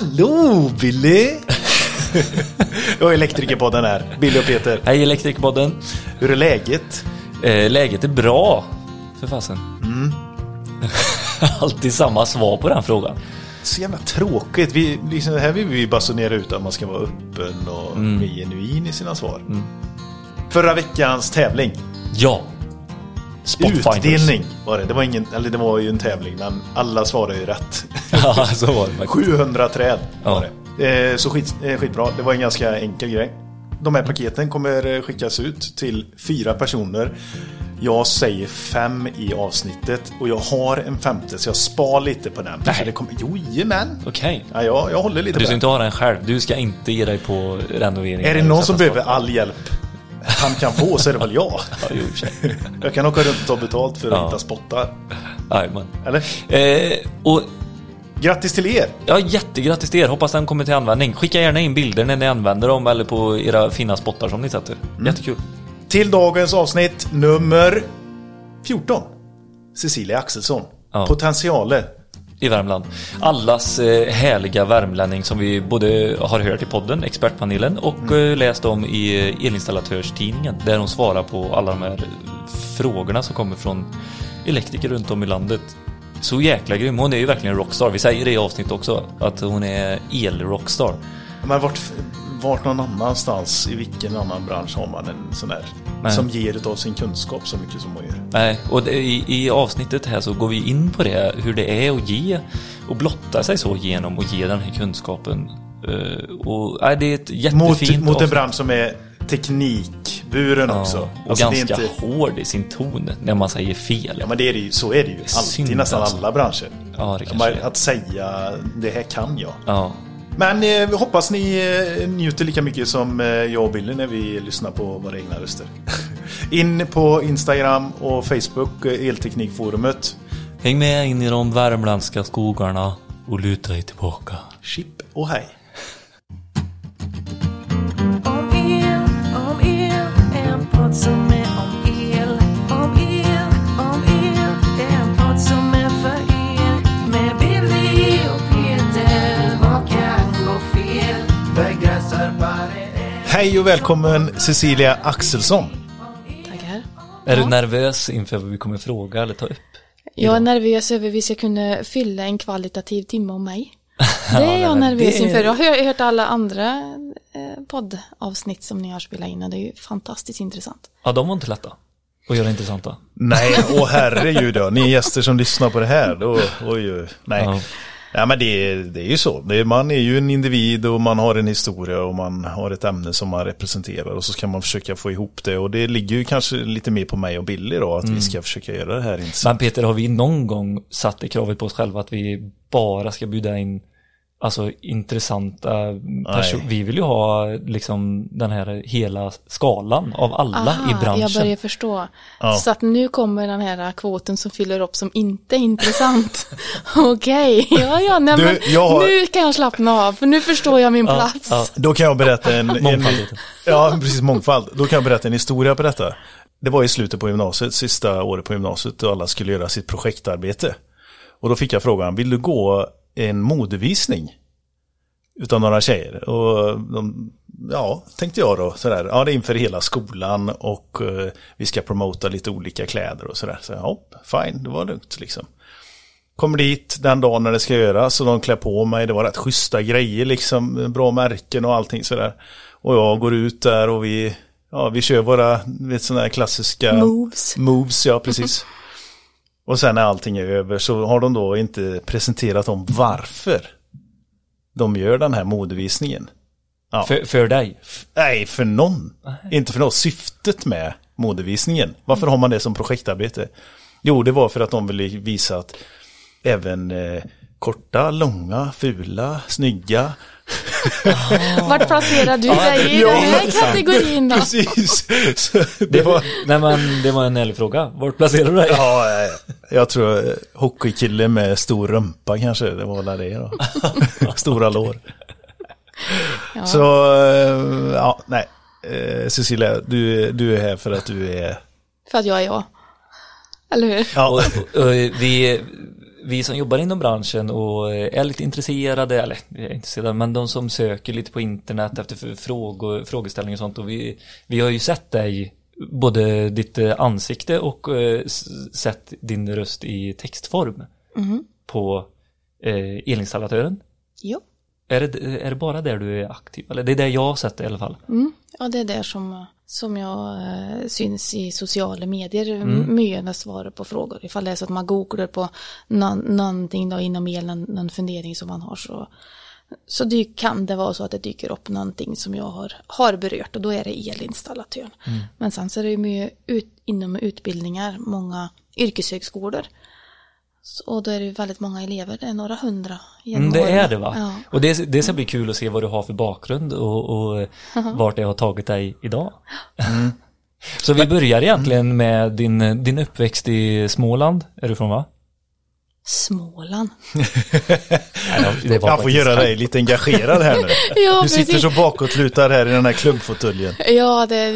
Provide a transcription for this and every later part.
Hallå Billy! och Elektrikerpodden här, Billy och Peter. Hej Elektrikerpodden. Hur är läget? Eh, läget är bra, för fasen. Mm. Alltid samma svar på den frågan. Så jävla tråkigt. Vi, liksom, här vill vi basunera ut att man ska vara öppen och Mm. genuin i sina svar. Förra veckans tävling. Ja. Utdelning var det. Det var, ingen, eller det var ju en tävling, men alla svarade ju rätt. ja, så var det faktiskt. 700 träd var Ja. det. Eh, så skit, eh, skitbra. Det var en ganska enkel grej. De här paketen kommer eh, skickas ut till fyra personer. Jag säger fem i avsnittet och jag har en femte så jag spar lite på den. Nej. Det kommer, jo, jajamän. Okej. Ja, jag, jag håller lite Du på ska den. inte ha den själv. Du ska inte ge dig på renovering. Är det någon som behöver all hjälp han kan få så är det väl jag. Ja, jo. Jag kan åka runt och ta betalt för att Ja. hitta spottar. Jajamän. Eller? Eh, och Grattis till er! ja, jättegrattis till er. Hoppas den kommer till användning. Skicka gärna in bilder när ni använder dem eller på era fina spottar som ni sätter. Mm. Jättekul. Till dagens avsnitt nummer 14. Cecilia Axelsson. Ja. Potentiale. I Värmland. Allas eh, härliga värmlänning som vi både har hört i podden, Expertpanelen, och eh, läst om i eh, Elinstallatörs-tidningen där hon svarar på alla de här frågorna som kommer från elektriker runt om i landet. Så jäkla grym. Hon är ju verkligen en rockstar. Vi säger det i avsnitt också, att hon är el-rockstar. Men vart, vart någon annanstans, i vilken annan bransch har man en sån där Nej. som ger utav sin kunskap så mycket som hon gör? Nej, och det, i, i avsnittet här så går vi in på det, hur det är att ge och blotta sig så genom att ge den här kunskapen. Eh, och nej, det är ett Mot, jättefint mot en avsnitt. bransch som är teknikburen också. Ja, och Alltså, ganska inte- hård i sin ton när man säger fel. Ja men det är det ju, så är det ju alltid, synd, nästan alltså. alla branscher. Ja, det Man-. Att säga det här kan jag. Ja, Men eh, vi hoppas ni eh, njuter lika mycket som eh, jag och Billy när vi lyssnar på våra egna röster. In på Instagram och Facebook, eh, Elteknikforumet. Häng med in i de värmländska skogarna och luta dig tillbaka. Chip och hej! Hej och välkommen Cecilia Axelsson. Tackar. Är Ja. du nervös inför vad vi kommer fråga eller ta upp? Jag är nervös över vi ska kunna fylla en kvalitativ timme om mig. Det är jag nervös inför. Jag har hört alla andra eh, poddavsnitt som ni har spelat in och det är ju fantastiskt intressant. Ja, de var inte lätta att göra intressanta. Nej, åh herregud då. Ni gäster som lyssnar på det här. Då, oj, oj. Nej. Ja. Ja, men det, är- det är ju så. Det man är ju en individ och man har en historia och man har ett ämne som man representerar och så ska man försöka få ihop det. Och det ligger ju kanske lite mer på mig och Billy då, att vi ska försöka göra det här intressant. Men Peter, har vi någon gång satt det kravet på oss själva att vi bara ska bjuda in Alltså intressanta personer. Vi vill ju ha liksom den här hela skalan av alla i Aha, branschen. jag börjar förstå. Ja. Så att nu kommer den här kvoten som fyller upp som inte är intressant. Okej, ja ja, nej, Du, men jag har- nu kan jag slappna av för nu förstår jag min plats. ja. Då kan jag berätta en... en ja, precis, mångfald. Då kan jag berätta en historia på detta. Det var i slutet på gymnasiet, sista året på gymnasiet, och alla skulle göra sitt projektarbete. Och då fick jag frågan, vill du gå en modevisning? Utav några tjejer. Och de, ja, tänkte jag då, sådär, ja det är inför hela skolan och eh, vi ska promota lite olika kläder och sådär. Så ja, fine, det var lugnt liksom. Kommer dit den dagen när det ska göras och de klär på mig. Det var rätt schyssta grejer liksom. Bra märken och allting sådär. Och jag går ut där och vi, ja, vi kör våra vet, sådana här klassiska Moves. moves. Ja, precis. och sen när allting är över så har de då inte presenterat om varför de gör den här modevisningen. Ja. För, för dig. Nej, för någon. Inte för något. Syftet med modevisningen. Varför har man det som projektarbete? Jo, det var för att de ville visa att även eh, korta, långa, fula, snygga. Vart placerar du dig i Ja, den här kategorin då? Precis. Så det var, Nej men det var en ärlig fråga. Vart placerar du dig? ja, jag tror eh, hockeykille med stor rumpa kanske. Det var väl det då. Stora lår. Ja. Så, eh, ja, nej. Eh, Cecilia, du, du är här för att du är... För att jag är jag. Eller hur? Ja, Och, och, vi, vi som jobbar inom branschen och är lite intresserade, eller intresserade, men de som söker lite på internet efter frågor, frågeställningar och sånt och vi, vi har ju sett dig, både ditt eh, ansikte och eh, sett din röst i textform på eh, elinstallatören. Jo. Är det, är det bara där du är aktiv? Eller det är det jag har sett i alla fall. Mm. Ja, det är där som, som jag eh, syns i sociala medier mm. mycket när jag svarar på frågor. Ifall det är så att man googlar på någon, någonting då inom el, någon, någon fundering som man har så, så det kan det vara så att det dyker upp någonting som jag har, har berört och då är det elinstallatör. Men sen så är det ju mycket ut, inom utbildningar, många yrkeshögskolor. Och då är det ju väldigt många elever, det är några hundra genom Mm, det åren. är det va? Ja. Och det, det ska bli kul att se vad du har för bakgrund och, och eh, vart det har tagit dig idag. Så vi börjar egentligen med din, din uppväxt i Småland, är du från va? Småland. det var Jag får göra dig lite engagerad här nu. Ja, Du sitter precis. så bakåtlutad här i den här klubbfåtöljen. Ja, det,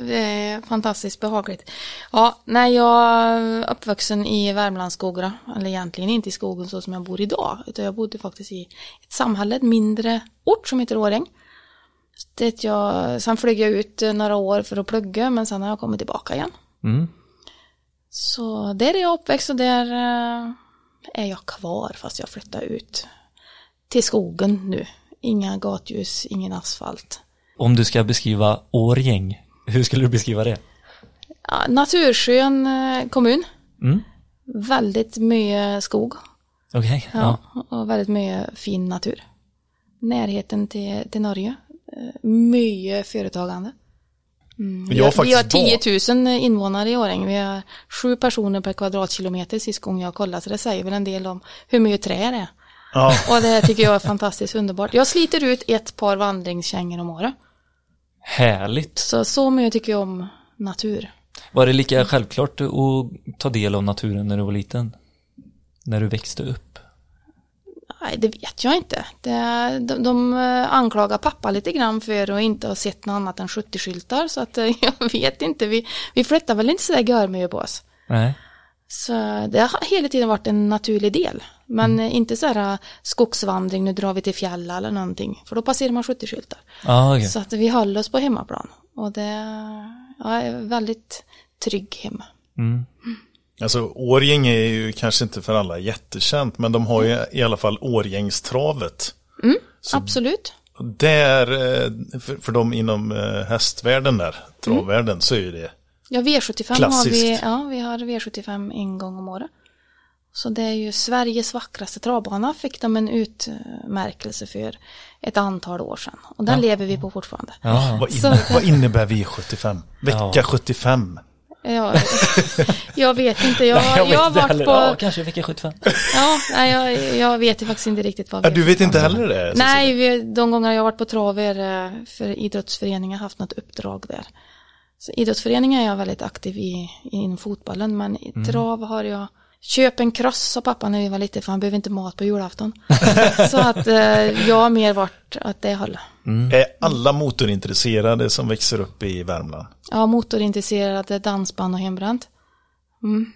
det, är fantastiskt behagligt. Ja, när jag är uppvuxen i Värmlandsskogarna, eller egentligen inte i skogen så som jag bor idag, utan jag bodde faktiskt i ett samhälle, ett mindre ort som heter Åräng. Det jag, sen flög jag ut några år för att plugga, men sen har jag kommit tillbaka igen. Mm. Så där är jag uppväxt och där eh, är jag kvar fast jag flyttar ut till skogen nu. Inga gatljus, ingen asfalt. Om du ska beskriva Årgäng, hur skulle du beskriva det? Ja, naturskön eh, kommun. Mm. Väldigt mycket skog. Okej, Ja, ja. Och väldigt mycket fin natur. Närheten till, till Norge. Eh, Mycket företagande. Mm. Vi, har vi har faktiskt 10 000 invånare i Årjäng. Vi har sju personer per kvadratkilometer sist gång jag kollade. Så det säger väl en del om hur mycket trä det är. Ja, Och det tycker jag är fantastiskt underbart. Jag sliter ut ett par vandringskängor om året. Härligt. Så, så mycket tycker jag om natur. Var det lika självklart att ta del av naturen när du var liten? När du växte upp? Nej, det vet jag inte. Det, de, de eh, anklagar pappa lite grann för att inte ha sett något annat än 70-skyltar. Så att eh, jag vet inte. Vi, vi flyttar väl inte sådär görmycket på oss. Nej. Så det har hela tiden varit en naturlig del. Men eh, inte så här eh, skogsvandring, nu drar vi till fjäll eller någonting. För då passerar man 70-skyltar. Ja, okej. Så att vi håller oss på hemmaplan. Och det ja, är väldigt trygg hemma. Mm. Alltså Årgäng är ju kanske inte för alla jättekänt, men de har ju i alla fall Årgängstravet. Absolut. Och Där, eh, för, för de inom eh, hästvärlden där, travvärlden, så är ju det. Ja, V75 har Klassiskt. vi, ja, vi har V75 en gång om året. Så det är ju Sveriges vackraste travbana fick de en utmärkelse för ett antal år sedan. Och den lever vi på fortfarande. Ja. Vad, Så- inne, vad innebär V75? Vecka Ja. 75? Ja, jag vet inte, jag, Nej, jag, vet har varit på, Ja, kanske vecka 75. ja, nej, jag, jag vet ju faktiskt inte riktigt vad Ja, vi du vet inte heller det? Nej, vi, de gånger jag har varit på traver eh, för idrottsföreningar haft något uppdrag där. Så idrottsföreningar är jag väldigt aktiv i, inom fotbollen, men Mm. trav har jag Köp en kross sa pappa när vi var lite för han behöver inte mat på julafton. så att eh, jag har mer varit åt det hållet. Är alla motorintresserade som växer upp i Värmland? Ja, motorintresserade, dansband och hembränt.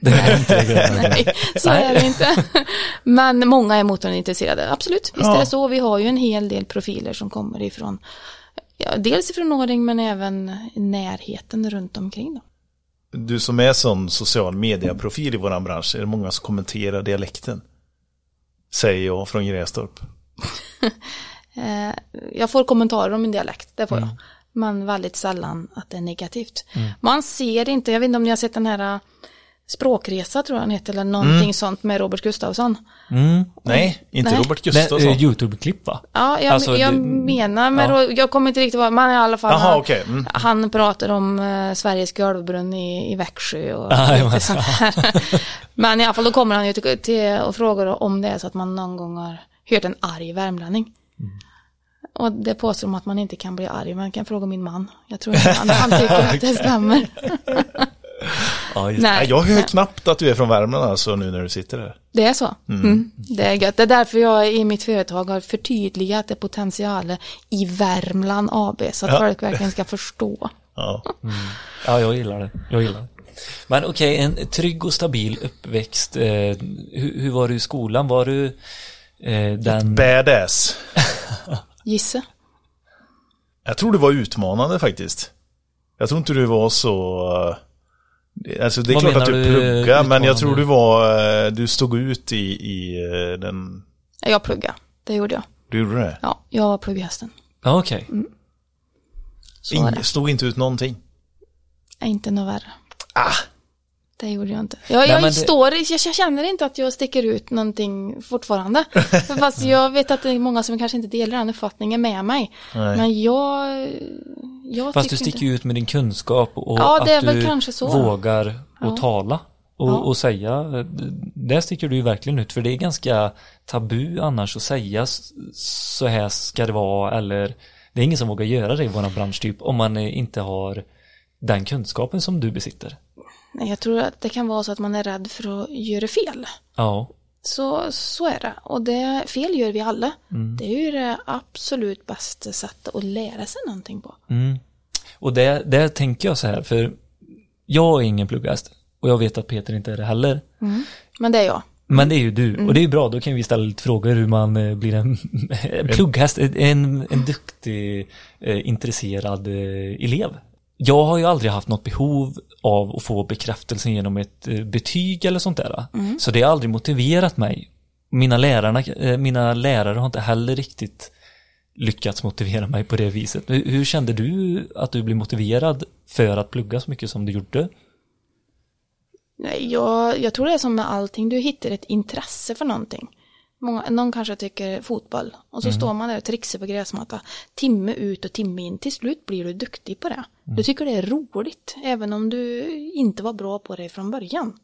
Det är inte det. Nej, så är det inte. Men många är motorintresserade, absolut. Visst Ja. är det så. Vi har ju en hel del profiler som kommer ifrån, ja, dels ifrån Åring men även närheten runt omkring. Då. Du som är sån social medieprofil i våran bransch, är det många som kommenterar dialekten? Säger jag från Grästorp. Eh, jag får kommentarer om min dialekt, det får jag. Men väldigt sällan att det är negativt. Man ser inte, jag vet inte om ni har sett den här eh, Språkresa tror jag han heter, eller någonting sånt med Robert Gustafsson. Mm. Nej, inte Nej. Robert Gustafsson. eh, Youtube-klipp va? Ja, jag, Alltså, jag det- menar, men ja. jag kommer inte riktigt vad, men i alla fall. Jaha, han- okej. Mm. Han pratar om eh, Sveriges golvbrunn i, i Växjö och Ah, lite sånt här. Men i alla fall då kommer han ju till, till och frågar om det är så att man någon gång har hört en arg värmlänning. Och det påstår de att man inte kan bli arg, man kan fråga min man. Jag tror inte han, han tycker att det stämmer. Ja, just Nej, jag hör nej, knappt att du är från Värmland alltså nu när du sitter där. det är så. Mm. Det är gött. Det är därför jag i mitt företag har förtydligat det potentialen i Värmland AB, så att Ja. folk verkligen ska förstå. Ja. Ja, jag gillar det. Jag gillar det. Men okej, en trygg och stabil uppväxt. Eh, hur, hur var du i skolan? Var du eh, den... Badass. Gissa. Jag tror det var utmanande faktiskt. Jag tror inte du var så... Alltså det är Vad klart att du du, pluggade, men jag tror du var... eh, Du stod ut i, i eh, den... Ja, Jag pluggade. Det gjorde jag. Du gjorde det? Ja, jag var plugghästen. Ja, okej. Det. Ing, stod inte ut någonting. Är Inte något värre. Ah! Det gjorde jag inte. Jag, jag, men det- står, jag, jag känner inte att jag sticker ut någonting fortfarande. Fast jag vet att det är många som kanske inte delar den uppfattningen med mig. Nej. Men jag... jag Fast du sticker inte. ut med din kunskap och Ja, att du vågar Ja. tala och, Ja. och säga. Där sticker du ju verkligen ut, för det är ganska tabu annars att säga så här ska det vara eller det är ingen som vågar göra det i våran bransch typ om man inte har den kunskapen som du besitter. Nej, jag tror att det kan vara så att man är rädd för att göra fel. Ja, Så, så är det. Och det, fel gör vi alla. Mm. Det är ju det absolut bästa sättet att lära sig någonting på. Mm. Och det, där tänker jag så här, för jag är ingen plugghäst och jag vet att Peter inte är det heller. Men det är jag. Men det är ju du, och det är ju bra, då kan vi ställa lite frågor hur man eh, blir en en plugghäst, en, en duktig, eh, intresserad eh, elev. Jag har ju aldrig haft något behov av att få bekräftelse genom ett eh, betyg eller sånt där. Så det har aldrig motiverat mig. Mina, lärarna, eh, mina lärare har inte heller riktigt lyckats motivera mig på det viset. Hur, hur kände du att du blev motiverad för att plugga så mycket som du gjorde? Nej, jag, jag tror det är som med allting, du hittar ett intresse för någonting. Många, någon kanske tycker fotboll och så står man där och trixar på gräsmatta timme ut och timme in. Till slut blir du duktig på det. Du tycker det är roligt, även om du inte var bra på det från början.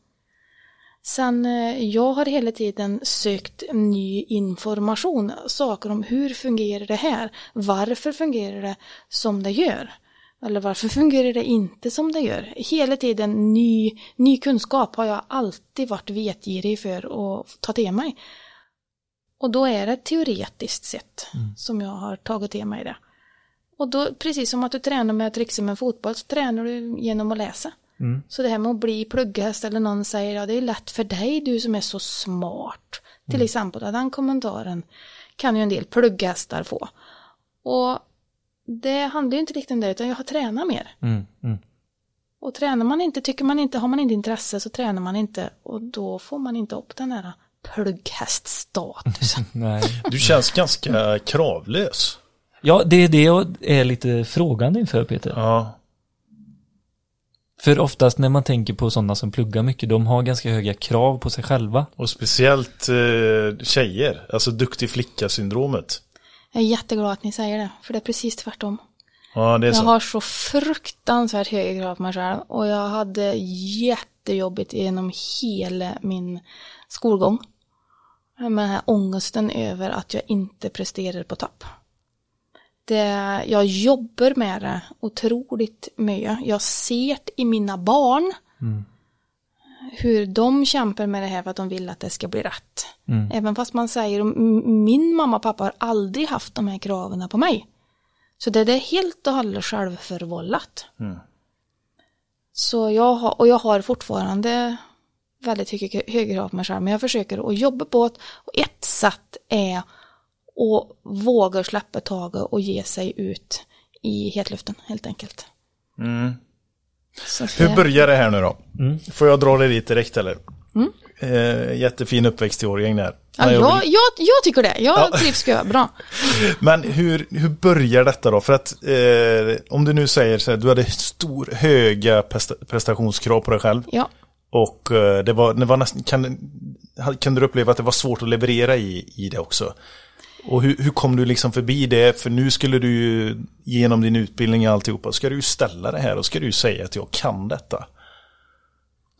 Sen, eh, jag har hela tiden sökt ny information, saker om hur fungerar det här? Varför fungerar det som det gör? Eller varför fungerar det inte som det gör? Hela tiden ny, ny kunskap har jag alltid varit vetgirig för att ta till mig. Och då är det teoretiskt sett som jag har tagit till mig det. Och då, precis som att du tränar med att trixa med fotboll, så tränar du genom att läsa. Så det här med att bli plugghäst eller någon säger, ja det är lätt för dig, du som är så smart. Till exempel, ja, den kommentaren kan ju en del plugghästar få. Och det handlar ju inte riktigt om det, utan jag har tränat mer. Mm, mm. Och tränar man inte, tycker man inte, har man inte intresse så tränar man inte och då får man inte upp den här plugghäststatusen. Nej. Du känns ganska kravlös. Ja, det är det jag är lite frågande inför Peter. Ja. För oftast när man tänker på sådana som pluggar mycket, de har ganska höga krav på sig själva. Och speciellt eh, tjejer, alltså duktig flicka-syndromet. Jag är jätteglad att ni säger det, för det är precis tvärtom. Ja, det är Jag så. har så fruktansvärt höga krav på mig själv och jag hade jättejobbigt genom hela min skolgång. Med den här ångesten över att jag inte presterar på topp. Det, jag jobbar med det otroligt mycket. Jag ser det i mina barn hur de kämpar med det här för att de vill att det ska bli rätt. Även fast man säger, "M- min mamma och pappa har aldrig haft de här kraven på mig. Så det är helt och hållet självförvållat. Så jag har, och jag har fortfarande väldigt höga, höga krav på mig själv, men jag försöker att jobba på det. Och ett sätt är att våga släppa taget och ge sig ut i hetluften, helt enkelt. Så att Hur börjar det här nu då? Mm. Får jag dra det dit direkt eller? Eh, jättefin uppväxt i Årjäng där. Mm. Ja, jag jag, vill- jag, jag tycker det. Jag Ja. trivs ska bra. Men hur, hur börjar detta då? För att eh, om du nu säger så här, du hade stor, höga presta- prestationskrav på dig själv. Ja. Och eh, det var, det var nästan, kan, kunde du uppleva att det var svårt att leverera i, i det också? Och hur, hur kom du liksom förbi det? För nu skulle du ju genom din utbildning och alltihopa, ska du ju ställa det här och ska du ju säga att jag kan detta.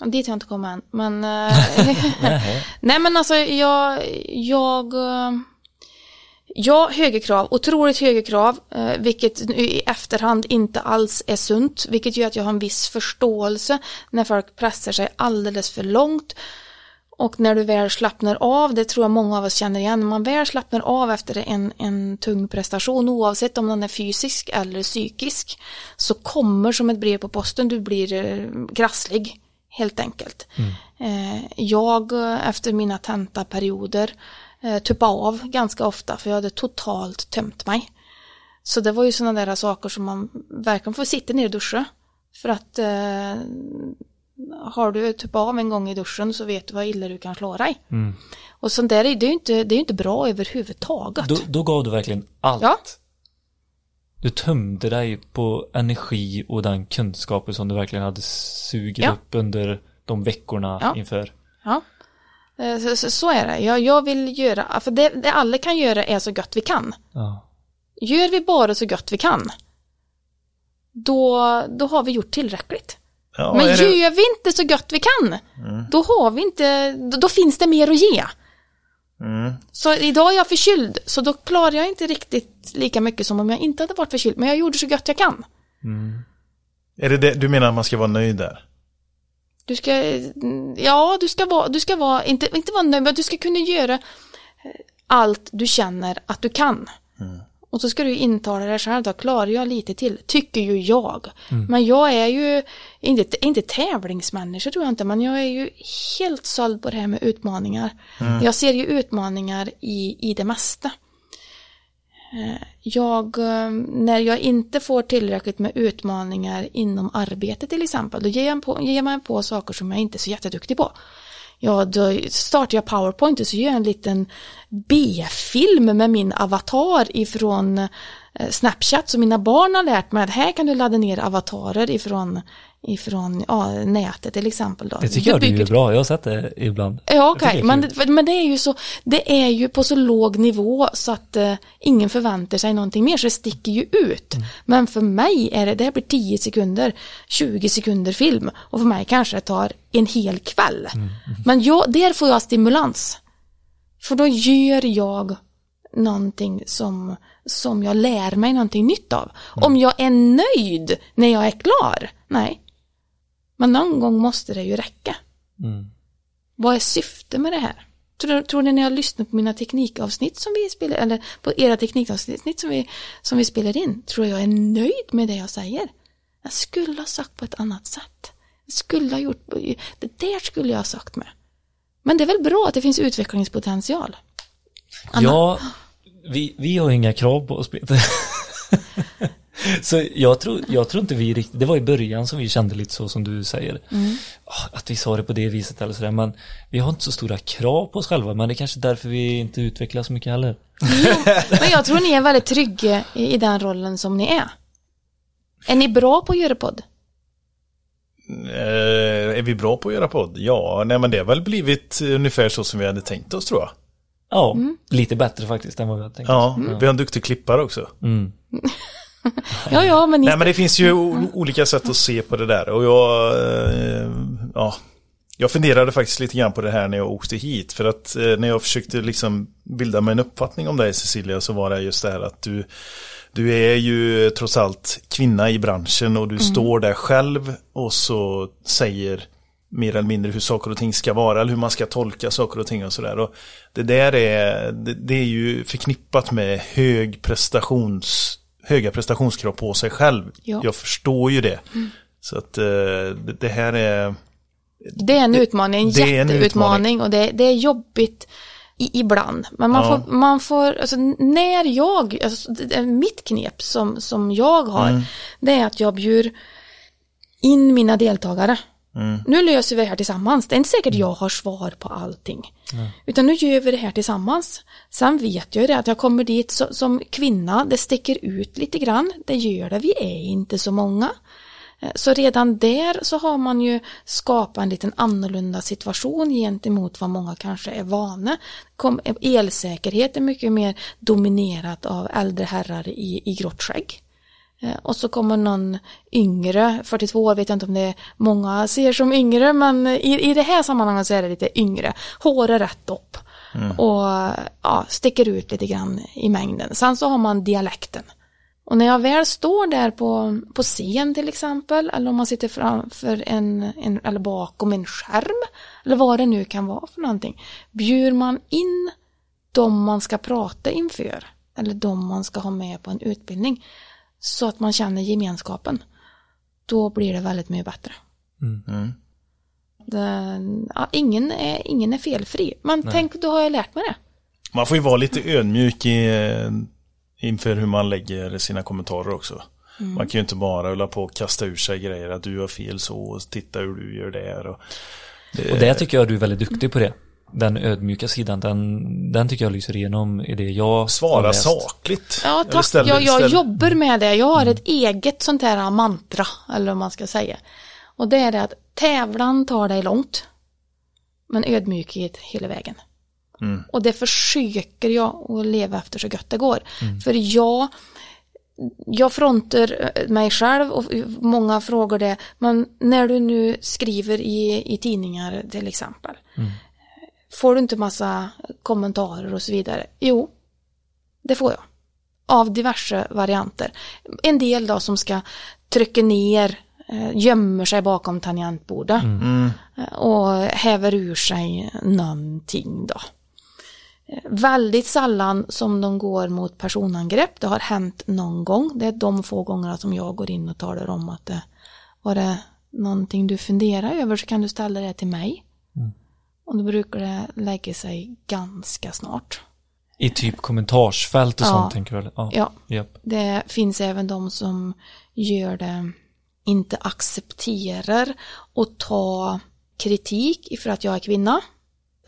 Dit har jag inte kommit än. Men, eh, nej men alltså jag, jag, eh, ja höga krav, otroligt höga krav, eh, vilket i efterhand inte alls är sunt, vilket gör att jag har en viss förståelse när folk pressar sig alldeles för långt. Och när du väl slappnar av, det tror jag många av oss känner igen, när man väl slappnar av efter en, en tung prestation, oavsett om den är fysisk eller psykisk, så kommer som ett brev på posten, du blir eh, krasslig, helt enkelt. Eh, jag, efter mina tentaperioder, eh, tuppade av ganska ofta, för jag hade totalt tömt mig. Så det var ju sådana där saker som man verkligen får sitta ner och duscha. För att eh, har du typ av en gång i duschen så vet du vad illa du kan slå dig. Och sånt där är det är ju inte, det är ju inte bra överhuvudtaget. Då, då gav du verkligen allt. Ja. Du tömde dig på energi och den kunskapen som du verkligen hade sugit Ja. upp under de veckorna Ja. inför. Ja. Eh, Så, så, så är det. Jag, jag vill göra, för det, det alla kan göra är så gott vi kan. Ja. Gör vi bara så gott vi kan, då, då har vi gjort tillräckligt. Ja, Men det- gör vi inte så gott vi kan, då har vi inte, då, då finns det mer att ge. Mm. Så idag är jag förkyld, så då klarar jag inte riktigt lika mycket som om jag inte hade varit förkyld. Men jag gjorde så gott jag kan. Är det det, du menar att man ska vara nöjd där? Du ska, ja, du ska vara, du ska vara, inte, inte vara nöjd, men du ska kunna göra eh, allt du känner att du kan. Och så ska du intala dig själv då, klarar jag lite till, tycker ju jag. Men jag är ju inte, inte tävlingsmänniska tror jag inte, men jag är ju helt såld på det här med utmaningar. Jag ser ju utmaningar i, i det mesta. Eh, jag, eh, när jag inte får tillräckligt med utmaningar inom arbetet till exempel, då ger jag, på, ger jag mig på saker som jag inte är så jätteduktig på. Ja, då startar jag PowerPoint och så gör jag en liten B-film med min avatar ifrån eh, Snapchat. Så mina barn har lärt mig att här kan du ladda ner avatarer ifrån, ifrån ja, nätet till exempel. Då. Det tycker jag du bygger- är bra. Jag har sett det ibland. Ja okej, är men, men det är ju så, det är ju på så låg nivå så att eh, ingen förväntar sig någonting mer så det sticker ju ut. Mm. Men för mig är det, det här blir 10 sekunder, 20 sekunder film och för mig kanske det tar en hel kväll. Mm, Men jag, där får jag stimulans. För då gör jag någonting som, som jag lär mig någonting nytt av. Mm. Om jag är nöjd när jag är klar? Nej. Men någon gång måste det ju räcka. Mm. Vad är syftet med det här? Tror, tror ni när jag lyssnar på mina teknikavsnitt som vi spelar, eller på era teknikavsnitt som vi, som vi spelar in, tror jag är nöjd med det jag säger? Jag skulle ha sagt på ett annat sätt. Jag skulle ha gjort, det där skulle jag ha sagt med. Men det är väl bra att det finns utvecklingspotential? Anna? Ja, vi, vi har inga krav på oss Peter. Så jag tror, jag tror inte vi riktigt, det var i början som vi kände lite så som du säger. Ah, Att vi sa det på det viset eller sådär, men vi har inte så stora krav på oss själva, men det är kanske därför vi inte utvecklas så mycket heller. Men jag tror ni är väldigt trygga i, i den rollen som ni är. Är ni bra på att göra podd? Eh, är vi bra på att göra podd? Ja, nej men det har väl blivit ungefär så som vi hade tänkt oss tror jag. Ja, lite bättre faktiskt än vad vi hade tänkt. Ja, vi har en duktig klippare också. Mm. Ja, ja, men. Nej men det finns ju olika sätt att se på det där och jag, eh, ja, jag funderade faktiskt lite grann på det här när jag åkte hit för att eh, när jag försökte liksom bilda mig en uppfattning om dig Cecilia så var det just det här att du, du är ju trots allt kvinna i branschen och du står där själv och så säger mer eller mindre hur saker och ting ska vara eller hur man ska tolka saker och ting och sådär. Det där är, det, det är ju förknippat med hög prestations, höga prestationskrav på sig själv. Ja. Jag förstår ju det. Så att eh, det, här är, Det är en utmaning, en jätteutmaning och det, det är jobbigt i, ibland. Men man Ja. får, man får, alltså när jag, alltså, mitt knep som, som jag har, Mm. det är att jag bjuder in mina deltagare. Mm. Nu löser vi det här tillsammans. Det är inte säkert jag har svar på allting. Utan nu gör vi det här tillsammans. Sen vet jag ju det att jag kommer dit så, som kvinna, det sticker ut lite grann. Det gör det, vi är inte så många. Eh, Så redan där så har man ju skapat en liten annorlunda situation gentemot vad många kanske är vana. Kom, elsäkerhet är mycket mer dominerat av äldre herrar i, i grått skägg. Eh, Och så kommer någon yngre, 42 år vet jag inte om det är många ser som yngre, men i, i det här sammanhanget så är det lite yngre. Håret rätt upp och ja, sticker ut lite grann i mängden. Sen så har man dialekten. Och när jag väl står där på, på scen till exempel, eller om man sitter framför en, en, eller bakom en skärm, Eller vad det nu kan vara för någonting. Bjuder man in de man ska prata inför eller de man ska ha med på en utbildning så att man känner gemenskapen, då blir det väldigt mycket bättre. Mm. Det, ja, ingen, är, ingen är felfri, men tänk, då har jag lärt mig det. Man får ju vara lite ödmjuk i, inför hur man lägger sina kommentarer också. Mm. Man kan ju inte bara hålla på och kasta ur sig grejer att du har fel så och titta hur du gör där. Och, det, Och det tycker jag du är väldigt duktig på det. Den ödmjuka sidan, den, den tycker jag lyser igenom i det jag svara sakligt. Ja, tack. ställ- jag, jag jobbar med det. Jag har ett eget sånt här mantra, eller vad man ska säga. Och det är det att tävlan tar dig långt, men ödmjukhet hela vägen. Mm. Och det försöker jag att leva efter så gott det går. För jag, jag frontar mig själv och många frågar det, men när du nu skriver i, i tidningar till exempel, får du inte massa kommentarer och så vidare? Jo, det får jag. Av diverse varianter. En del då som ska trycka ner, eh, gömmer sig bakom tangentbordet Mm. eh, och häver ur sig någonting då. Eh, Väldigt sällan som de går mot personangrepp. Det har hänt någon gång. Det är de få gångerna som jag går in och talar om att det var det någonting du funderar över så kan du ställa det till mig. Och då brukar det lägga sig ganska snart. I typ kommentarsfält och Ja. sånt tänker du? Ja. Ja, Japp. det finns även de som gör det, inte accepterar och ta kritik för att jag är kvinna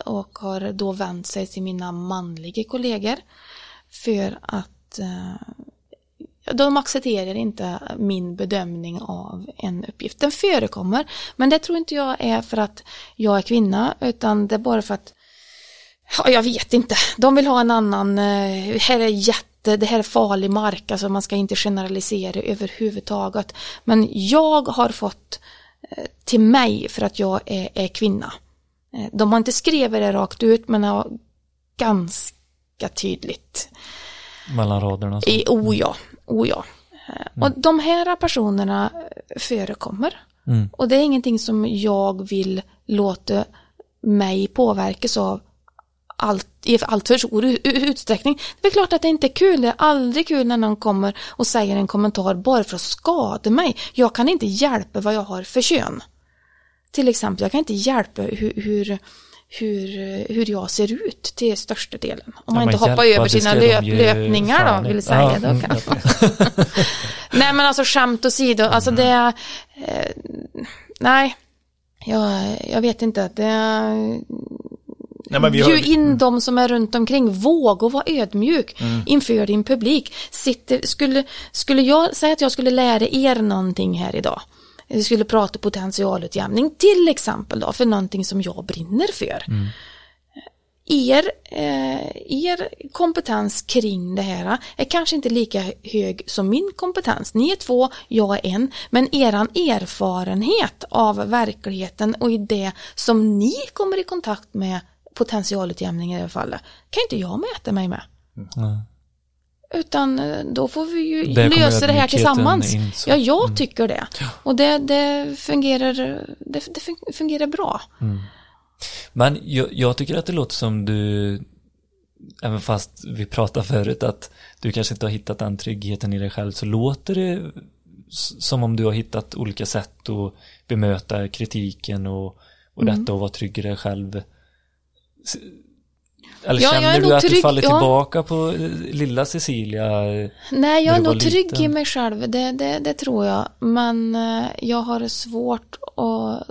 och har då vänt sig till mina manliga kollegor för att eh, de accepterar inte min bedömning av en uppgift. Den förekommer, men det tror inte jag är för att jag är kvinna, utan det är bara för att Ja, jag vet inte. De vill ha en annan, eh, här är jätte, det här är farlig mark, alltså man ska inte generalisera överhuvudtaget. Men jag har fått eh, till mig för att jag är, är kvinna. Eh, De har inte skrivit det rakt ut, men har ganska tydligt Mellan raderna. Så. i oh ja, oh ja. Eh, Och de här personerna förekommer. Mm. Och det är ingenting som jag vill låta mig påverkas av allt, i allt för stor utsträckning. Det är klart att det inte är kul, det är aldrig kul när någon kommer och säger en kommentar bara för att skada mig. Jag kan inte hjälpa vad jag har för kön. Till exempel, jag kan inte hjälpa hur, hur, hur, hur jag ser ut till största delen. Om man Ja, inte hoppar över det sina löp, löpningar då, vill säga. Ja, då mm, kanske. Nej men alltså skämt åsido, alltså det är, eh, nej, jag, jag vet inte, det är, Nej, men vi har, Bjud in de som är runt omkring, våga vara ödmjuk Mm. inför din publik. Sitter, skulle, skulle jag säga att jag skulle lära er någonting här idag, vi skulle prata potentialutjämning till exempel då, för någonting som jag brinner för. Mm. Er, eh, er kompetens kring det här är kanske inte lika hög som min kompetens. Ni är två, jag är en, men eran erfarenhet av verkligheten och i det som ni kommer i kontakt med potentialutjämning i det här fallet kan inte jag mäta mig med. Nej. Utan eh, då får vi ju Där lösa det här tillsammans. ja, jag tycker det. Och det, det, fungerar, det, det fun- fungerar bra. Men jag, jag tycker att det låter som du, även fast vi pratade förut att du kanske inte har hittat den tryggheten i dig själv, så låter det som om du har hittat olika sätt att bemöta kritiken och, och Mm. detta och vara trygg i dig själv. Eller Ja, känner du att du trygg, faller ja. tillbaka på eh, lilla Cecilia? Nej, jag är du nog trygg i liten. mig själv, det, det, det tror jag. Men eh, jag har svårt att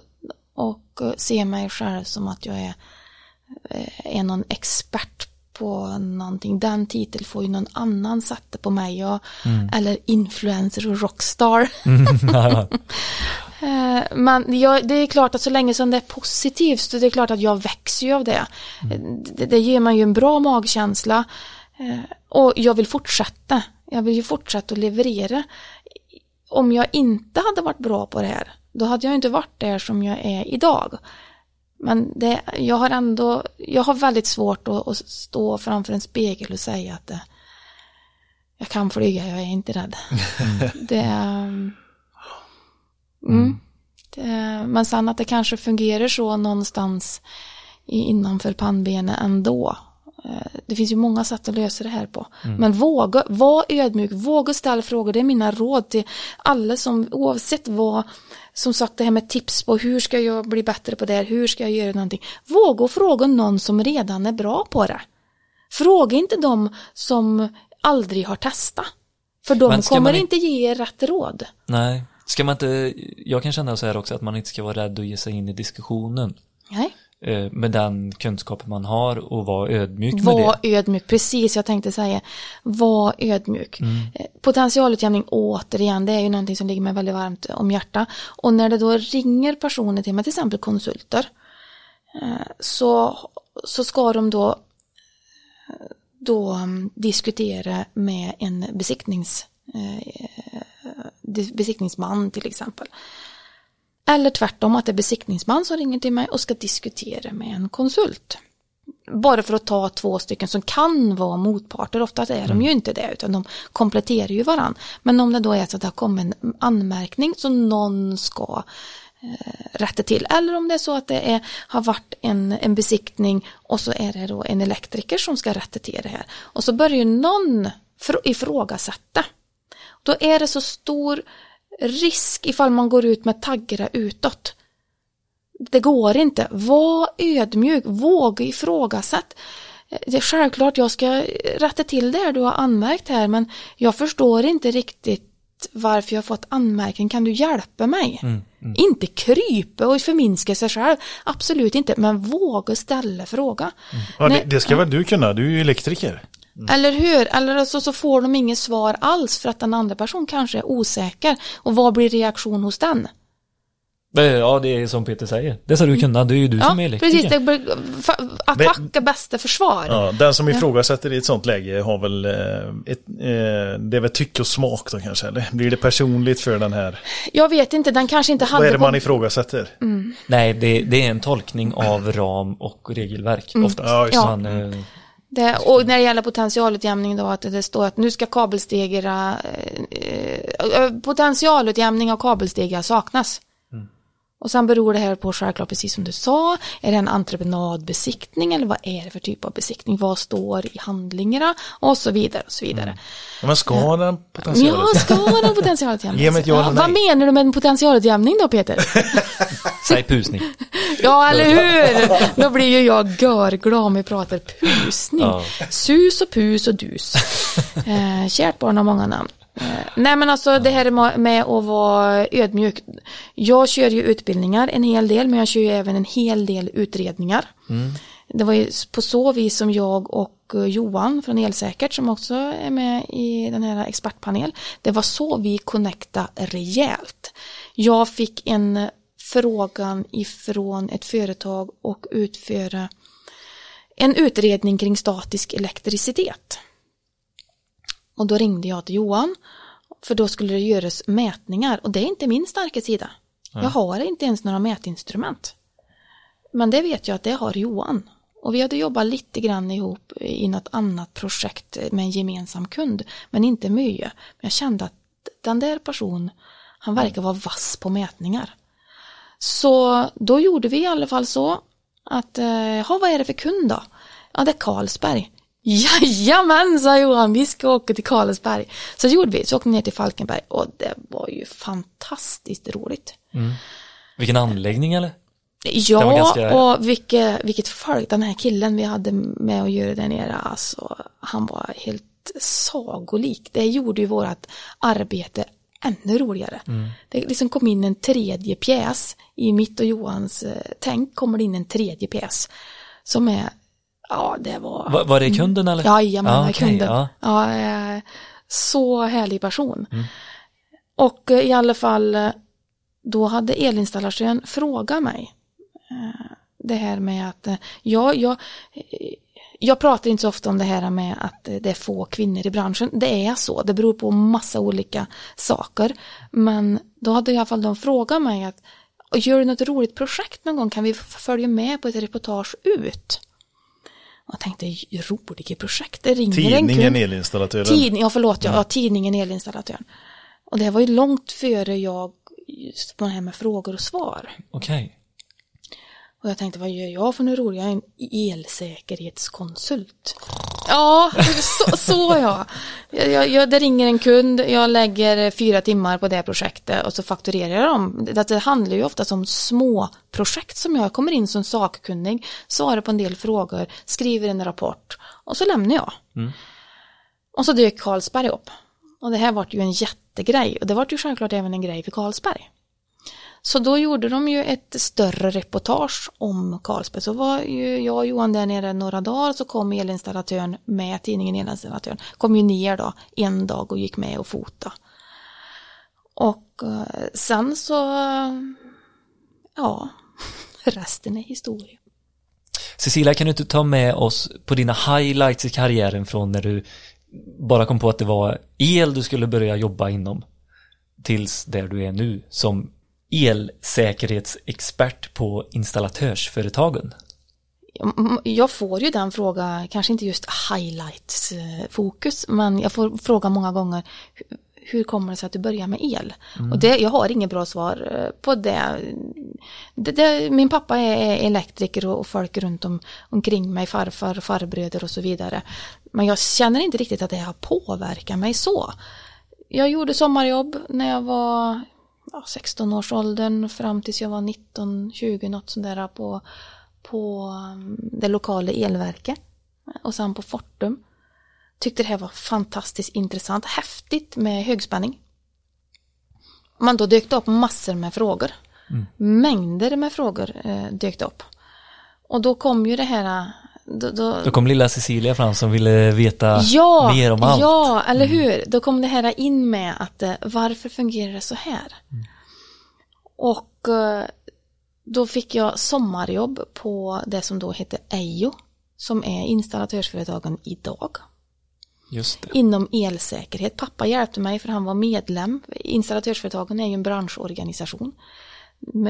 och se mig själv som att jag är, eh, är någon expert på någonting. Den titeln får ju någon annan sätta på mig. Jag, Eller influencer och rockstar. Eh, Men jag, det är klart att så länge som det är positivt så det är klart att jag växer ju av det. Det, det ger man ju en bra magkänsla. Eh, Och jag vill fortsätta. Jag vill ju fortsätta att leverera. Om jag inte hade varit bra på det här, då hade jag inte varit där som jag är idag. Men det, jag har ändå, jag har väldigt svårt att, att stå framför en spegel och säga att jag kan flyga, jag är inte rädd. Det är, mm. Det- Men sen att det kanske fungerar så någonstans innanför pannbenet ändå. Eh, Det finns ju många sätt att lösa det här på. Men våga, var ödmjuk, våga ställa frågor. Det är mina råd till alla som, oavsett vad, som sagt det här med tips på hur ska jag bli bättre på det här, hur ska jag göra någonting. Våga fråga någon som redan är bra på det. Fråga inte de som aldrig har testat. För de kommer inte ge er rätt råd. Nej, ska man inte, jag kan känna så här också att man inte ska vara rädd att ge sig in i diskussionen Nej. eh, med den kunskap man har och vara ödmjuk med Var det. ödmjuk, precis jag tänkte säga. Var ödmjuk. Mm. Eh, Potentialutjämning återigen, det är ju någonting som ligger mig väldigt varmt om hjärta. Och när det då ringer personer till mig, till exempel konsulter, eh, så, så ska de då, då mm, diskutera med en besiktnings, besiktningsman till exempel. Eller tvärtom att det är besiktningsman som ringer till mig och ska diskutera med en konsult. Bara för att ta två stycken som kan vara motparter, ofta är de ju inte det utan de kompletterar ju varann. Men om det då är så att det har kommit en anmärkning som någon ska eh, rätta till. Eller om det är så att det är, har varit en, en besiktning och så är det då en elektriker som ska rätta till det här. Och så börjar ju någon fr- ifrågasätta. Då är det så stor risk ifall man går ut med taggarna utåt. Det går inte. Var ödmjuk, våga ifrågasätt. Det är självklart jag ska rätta till det här du har anmärkt här men jag förstår inte riktigt varför jag har fått anmärkning. Kan du hjälpa mig? Inte krypa och förminska sig själv. Absolut inte. Men våga ställa fråga. Ja, det, det ska väl du kunna, du är ju elektriker. Eller hur? Eller så, så får de inget svar alls för att den andra personen kanske är osäker. Och vad blir reaktion hos den? Eh, Ja, det är som Peter säger. Det ska du kunna, det är ju du Ja, som är elektriker. precis. Det blir, attack är bästa försvar. Ja, den som ifrågasätter i ett sånt läge har väl eh, ett, eh, det är väl tycke och smak då kanske, eller blir det personligt för den här? Jag vet inte, den kanske inte Vad hade är det man ifrågasätter? Nej, det, det är en tolkning av ram och regelverk oftast. Ja, just Ja. Man, det, Och när det gäller potentialutjämning då att det står att nu ska kabelstegar, eh, eh, potentialutjämning av kabelstegar saknas. Och sen beror det här på självklart, precis som du sa, är det en entreprenadbesiktning eller vad är det för typ av besiktning? Vad står i handlingarna? Och så vidare och så vidare. Ja, Men ska den potentialen? Ja, ska den potentialutjämning? Ge mig ett ja eller Vad menar du med en potentialutjämning då Peter? säg pusning. Ja, eller hur? Då blir ju jag görglad om vi pratar pusning. Ja. Sus och pus och dus. Eh, kärt barn har många namn. Eh, nej men alltså det här med- att vara ödmjuk. Jag kör ju utbildningar en hel del men jag kör ju även en hel del utredningar. Det var ju på så vis som jag och eh, Johan från Elsäkert som också är med i den här expertpanel. Det var så vi connecta rejält. Jag fick en frågan ifrån ett företag och utföra en utredning kring statisk elektricitet. Och då ringde jag till Johan för då skulle det göras mätningar och det är inte min starka sida. Jag har inte ens några mätinstrument. Men det vet jag att det har Johan. Och vi hade jobbat lite grann ihop i något annat projekt med en gemensam kund. Men inte mycket. Men jag kände att den där personen, han verkar vara vass på mätningar. Så då gjorde vi i alla fall så att, eh, ja vad är det för kund då? Ja det är Carlsberg. Jajamän, sa Johan, vi ska åka till Carlsberg. Så det gjorde vi, så åkte vi ner till Falkenberg och det var ju fantastiskt roligt. Vilken anläggning eller? Ja, ganska- och vilket, vilket folk, den här killen vi hade med att göra där nere, alltså, han var helt sagolik. Det gjorde ju vårt arbete ännu roligare. Det liksom kom in en tredje pjäs i mitt och Johans eh, tänk kommer det in en tredje pjäs som är, ja det var... Va, var det kunden eller? Jajamän, ja, ja, okej, kunden. Ja. Ja, eh, så härlig person. Och eh, i alla fall, eh, då hade elinstallatören frågat mig det här med att, ja, jag, jag pratar inte så ofta om det här med att det är få kvinnor i branschen. Det är så, det beror på massa olika saker. Men då hade i alla fall de frågat mig att, gör du något roligt projekt någon gång? Kan vi följa med på ett reportage ut? Jag tänkte, roliga projekt, det ringer en Tidningen kund. elinstallatören. Tidning, ja förlåt, ja, ja tidningen Elinstallatören. Och det var ju långt före jag just på det här med frågor och svar. Okej. Och jag tänkte, vad gör jag för något roligt? Jag är en elsäkerhetskonsult. Ja, så, så ja. Jag, jag, det ringer en kund, jag lägger fyra timmar på det projektet och så fakturerar jag dem. Det, det handlar ju oftast om små projekt som jag kommer in som sakkunnig, svarar på en del frågor, skriver en rapport och så lämnar jag. Och så dök Carlsberg upp. Och det här vart ju en jättegrej och det vart ju självklart även en grej för Carlsberg. Så då gjorde de ju ett större reportage om Carlsberg. Så var ju jag och Johan där nere några dagar så kom elinstallatören med tidningen Elinstallatören. Kom ju ner då en dag och gick med och fota. Och eh, sen så, ja, resten är historia. Cecilia, kan du inte ta med oss på dina highlights i karriären från när du bara kom på att det var el du skulle börja jobba inom tills där du är nu som elsäkerhetsexpert på installatörsföretagen? Mm, Jag får ju den frågan, kanske inte just highlights-fokus, men jag får fråga många gånger "Hur- kommer det sig att du börjar med el? Och det, jag har inget bra svar eh, på det. det, det min pappa är är elektriker och, och folk runt om, omkring mig, farfar, farbröder och så vidare. Men jag känner inte riktigt att det har påverkat mig så. Jag gjorde sommarjobb när jag var ja, 16-årsåldern fram tills jag var 19-20 något sånt där på, på um, det lokala elverket och sen på Fortum. Tyckte det här var fantastiskt intressant, häftigt med högspänning. Man då dök det upp massor med frågor. Mängder med frågor eh, dök det upp. Och då kom ju det här då, då, Då kom lilla Cecilia fram som ville veta ja, mer om allt. Ja, eller hur? Då kom det här in med att eh, varför fungerar det så här? Och eh, då fick jag sommarjobb på det som då hette Ejo, som är installatörsföretagen idag. Just det. Inom elsäkerhet. Pappa hjälpte mig för han var medlem. Installatörsföretagen är ju en branschorganisation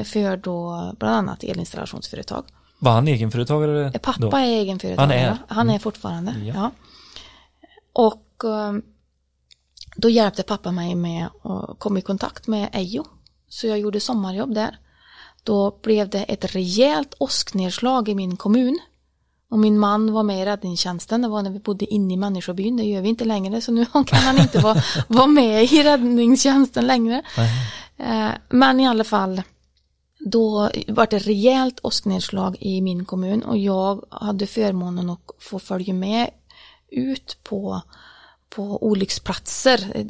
för då bland annat elinstallationsföretag. Var han egenföretagare Pappa då? är egenföretagare. Han är? Mm. Han är fortfarande. Ja. Ja. Och eh, då hjälpte pappa mig med att komma i kontakt med Ejo. Så jag gjorde sommarjobb där. Då blev det ett rejält åsknedslag i min kommun. Och min man var med i räddningstjänsten, det var när vi bodde inne i människobyn, det gör vi inte längre, så nu kan han inte vara, vara med i räddningstjänsten längre. Eh, Men i alla fall, då var det rejält åsknedslag i min kommun och jag hade förmånen att få följa med ut på, på olycksplatser.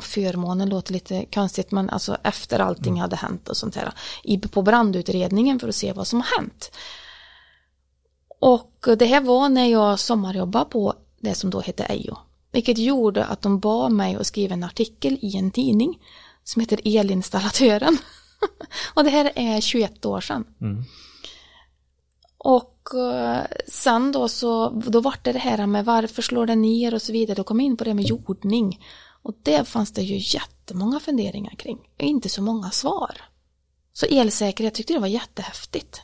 Förmånen låter lite konstigt men alltså efter allting hade hänt och sånt här. I, på brandutredningen för att se vad som har hänt. Och det här var när jag sommarjobbade på det som då hette Ejo. Vilket gjorde att de bad mig att skriva en artikel i en tidning som heter Elinstallatören. och det här är 21 år sedan. Och eh, sen då så, då var det det här med varför slår det ner och så vidare. Då kom jag in på det med jordning. Och det fanns det ju jättemånga funderingar kring. Inte så många svar. Så elsäkerhet tyckte det var jättehäftigt.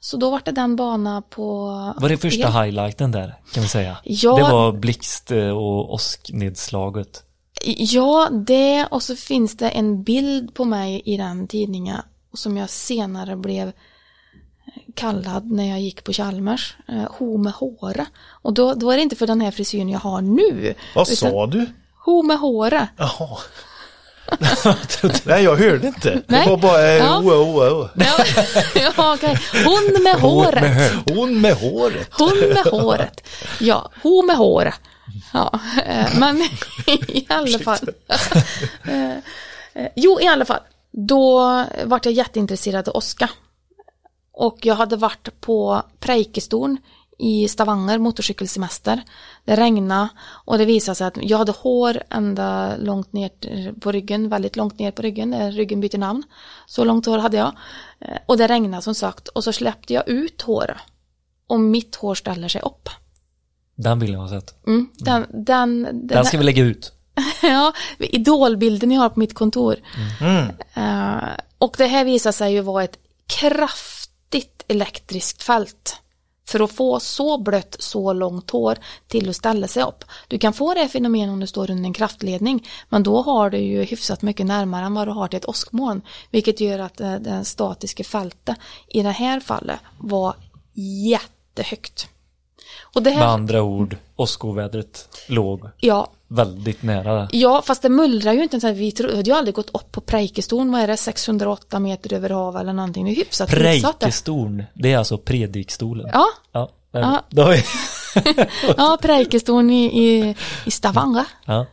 Så då var det den bana på... Var det första el. highlighten där, kan vi säga? Ja. Det var blixt eh, och åsknedslaget. Ja, det och så finns det en bild på mig i den tidningen som jag senare blev kallad när jag gick på Chalmers, eh, ho med håre. Och då, då är det inte för den här frisyren jag har nu. Vad sa du? Ho med håre. Jaha. Nej, jag hörde inte. Nej. Det var bara eh, Ja. oh, oh, oh. Ja, okej. Hon med håret. Hon med håret. Hon med håret. Ja, hon med håret. Ja, eh, men i alla fall. Eh, eh, Jo, i alla fall. Då vart jag jätteintresserad av åska. Och jag hade varit på Preikestorn i Stavanger, motorcykelsemester. Det regnade och det visade sig att jag hade hår ända långt ner på ryggen, väldigt långt ner på ryggen, där ryggen byter namn. Så långt hår hade jag. Och det regnade som sagt och så släppte jag ut håret. Och mitt hår ställer sig upp. Den bilden har jag sett. Mm, den, den, den, Den ska vi lägga ut. ja, idolbilden jag har på mitt kontor. Eh, och det här visar sig ju vara ett kraftigt elektriskt fält. för att få så blött, så långt hår till att ställa sig upp. Du kan få det här fenomenet om du står under en kraftledning, men då har du ju hyfsat mycket närmare än vad du har till ett åskmoln, vilket gör att det, det statiska fältet i det här fallet var jättehögt. Och det Med här, andra ord, åskovädret låg ja, väldigt nära. Ja, fast det mullrar ju inte. Så här, vi tro, hade ju aldrig gått upp på Preikestorn, vad är det, 608 meter över hav eller någonting. Det är hyfsat. Preikestorn, det är alltså predikstolen. Ja, Ja, Ja. Ja Preikestorn i, i, i Stavanger. ja.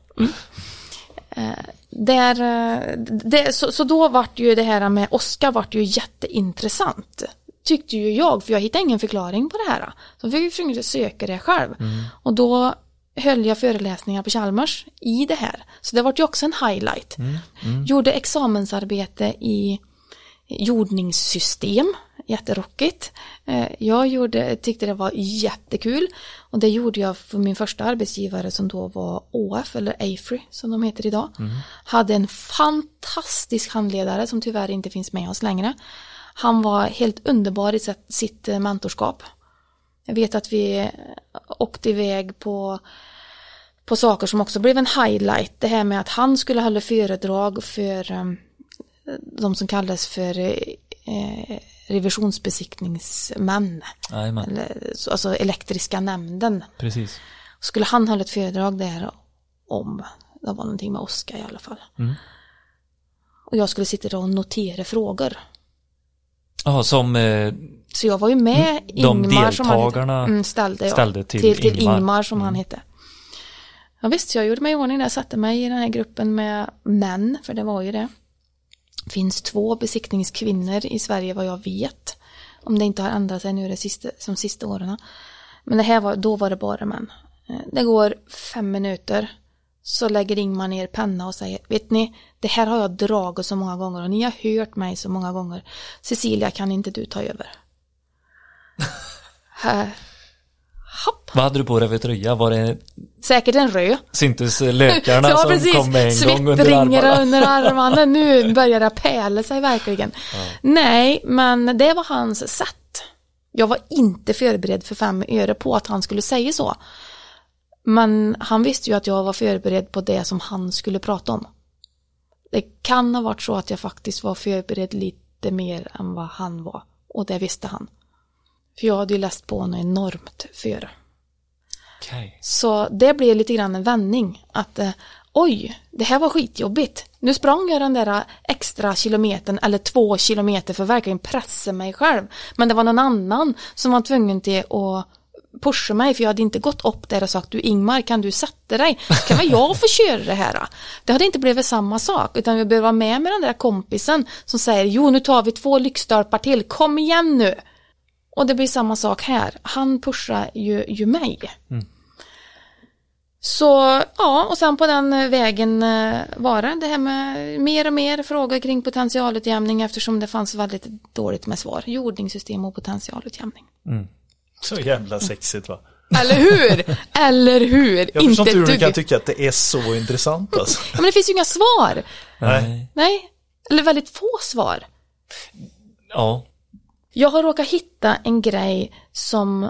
Där, eh, det, så, så då vart ju det här med Oskar vart ju jätteintressant. Tyckte ju jag, för jag hittade ingen förklaring på det här. Så jag försöka söka det själv. Och då höll jag föreläsningar på Chalmers i det här. Så det vart ju också en highlight. Gjorde examensarbete i jordningssystem, jätterockigt. Eh, Jag gjorde, tyckte det var jättekul och det gjorde jag för min första arbetsgivare som då var ÅF eller AFRY som de heter idag. Hade en fantastisk handledare som tyvärr inte finns med oss längre. Han var helt underbar i sitt- eh, mentorskap. Jag vet att vi eh, åkte iväg på på saker som också blev en highlight. Det här med att han skulle hålla föredrag för um, de som kallas för eh, revisionsbesiktningsmän. Jajamän, Eller, så- alltså elektriska nämnden. precis. Skulle han hålla ett föredrag där om, det var någonting med Oskar i alla fall. Och jag skulle sitta där och notera frågor. Ja, som eh, Så jag var ju med De Ingmar som han hette. deltagarna mm, ställde, jag. ställde till till, Ingmar. Som han hette. Ja visst, jag gjorde mig i ordning där, satte mig i den här gruppen med män, för det var ju det. finns två besiktningskvinnor i Sverige vad jag vet. Om det inte har ändrat sig nu de sista, som sista åren. Men det här var, då var det bara män. Eh, Det går fem minuter. Så lägger Ingmar ner penna och säger, vet ni, det här har jag dragit så många gånger och ni har hört mig så många gånger. Cecilia, kan inte du ta över? Hopp. Vad hade du på dig för tröja? Var det Säkert en röd. syntes eh, lökarna Ja, som precis. kom med en gång under armarna? under armarna. Nu börjar det pärla sig verkligen. Nej, men det var hans sätt. Jag var inte förberedd för fem öre på att han skulle säga så. Men han visste ju att jag var förberedd på det som han skulle prata om. Det kan ha varit så att jag faktiskt var förberedd lite mer än vad han var. Och det visste han. För jag hade ju läst på något enormt före. Okej. Så det blev lite grann en vändning. Att eh, oj, det här var skitjobbigt. Nu sprang jag den där extra kilometern eller två kilometer för att verkligen pressa mig själv. Men det var någon annan som var tvungen till att pusha mig för jag hade inte gått upp där och sagt du Ingmar kan du sätta dig? Kan väl jag få köra det här? Det hade inte blivit samma sak utan vi behöver vara med med den där kompisen som säger jo nu tar vi två lyktstolpar till, kom igen nu! Och det blir samma sak här. Han pushar ju, ju mig. Så ja, och sen på den vägen eh, var det det här med mer och mer frågor kring potentialutjämning eftersom det fanns väldigt dåligt med svar. Jordningssystem och potentialutjämning. Så jävla sexigt va? Eller hur? Eller hur? Jag förstår inte hur du kan tycka att det är så intressant alltså. Ja, men det finns ju inga svar. Nej. Nej, eller väldigt få svar. Ja, Jag har råkat hitta en grej som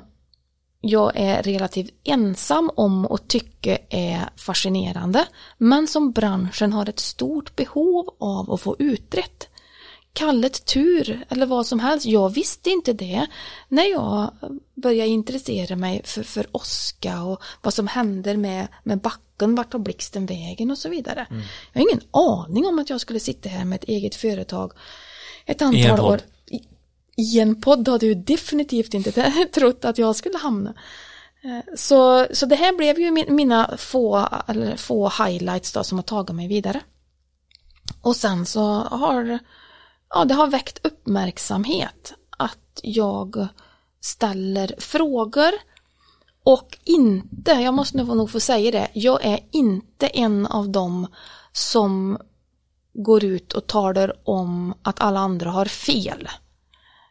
jag är relativt ensam om och tycker är fascinerande, men som branschen har ett stort behov av att få utrett. Kallet tur eller vad som helst. Jag visste inte det när jag började intressera mig för, för åska och vad som händer med, med backen, vart tar blixten vägen och så vidare. Jag har ingen aning om att jag skulle sitta här med ett eget företag ett en antal podd. år. I, I en podd hade du definitivt inte trott att jag skulle hamna. Eh, Så, så det här blev ju min, mina få, eller få highlights då som har tagit mig vidare. Och sen så har ja, det har väckt uppmärksamhet att jag ställer frågor och inte, jag måste nog nog få säga det, jag är inte en av dem som går ut och talar om att alla andra har fel.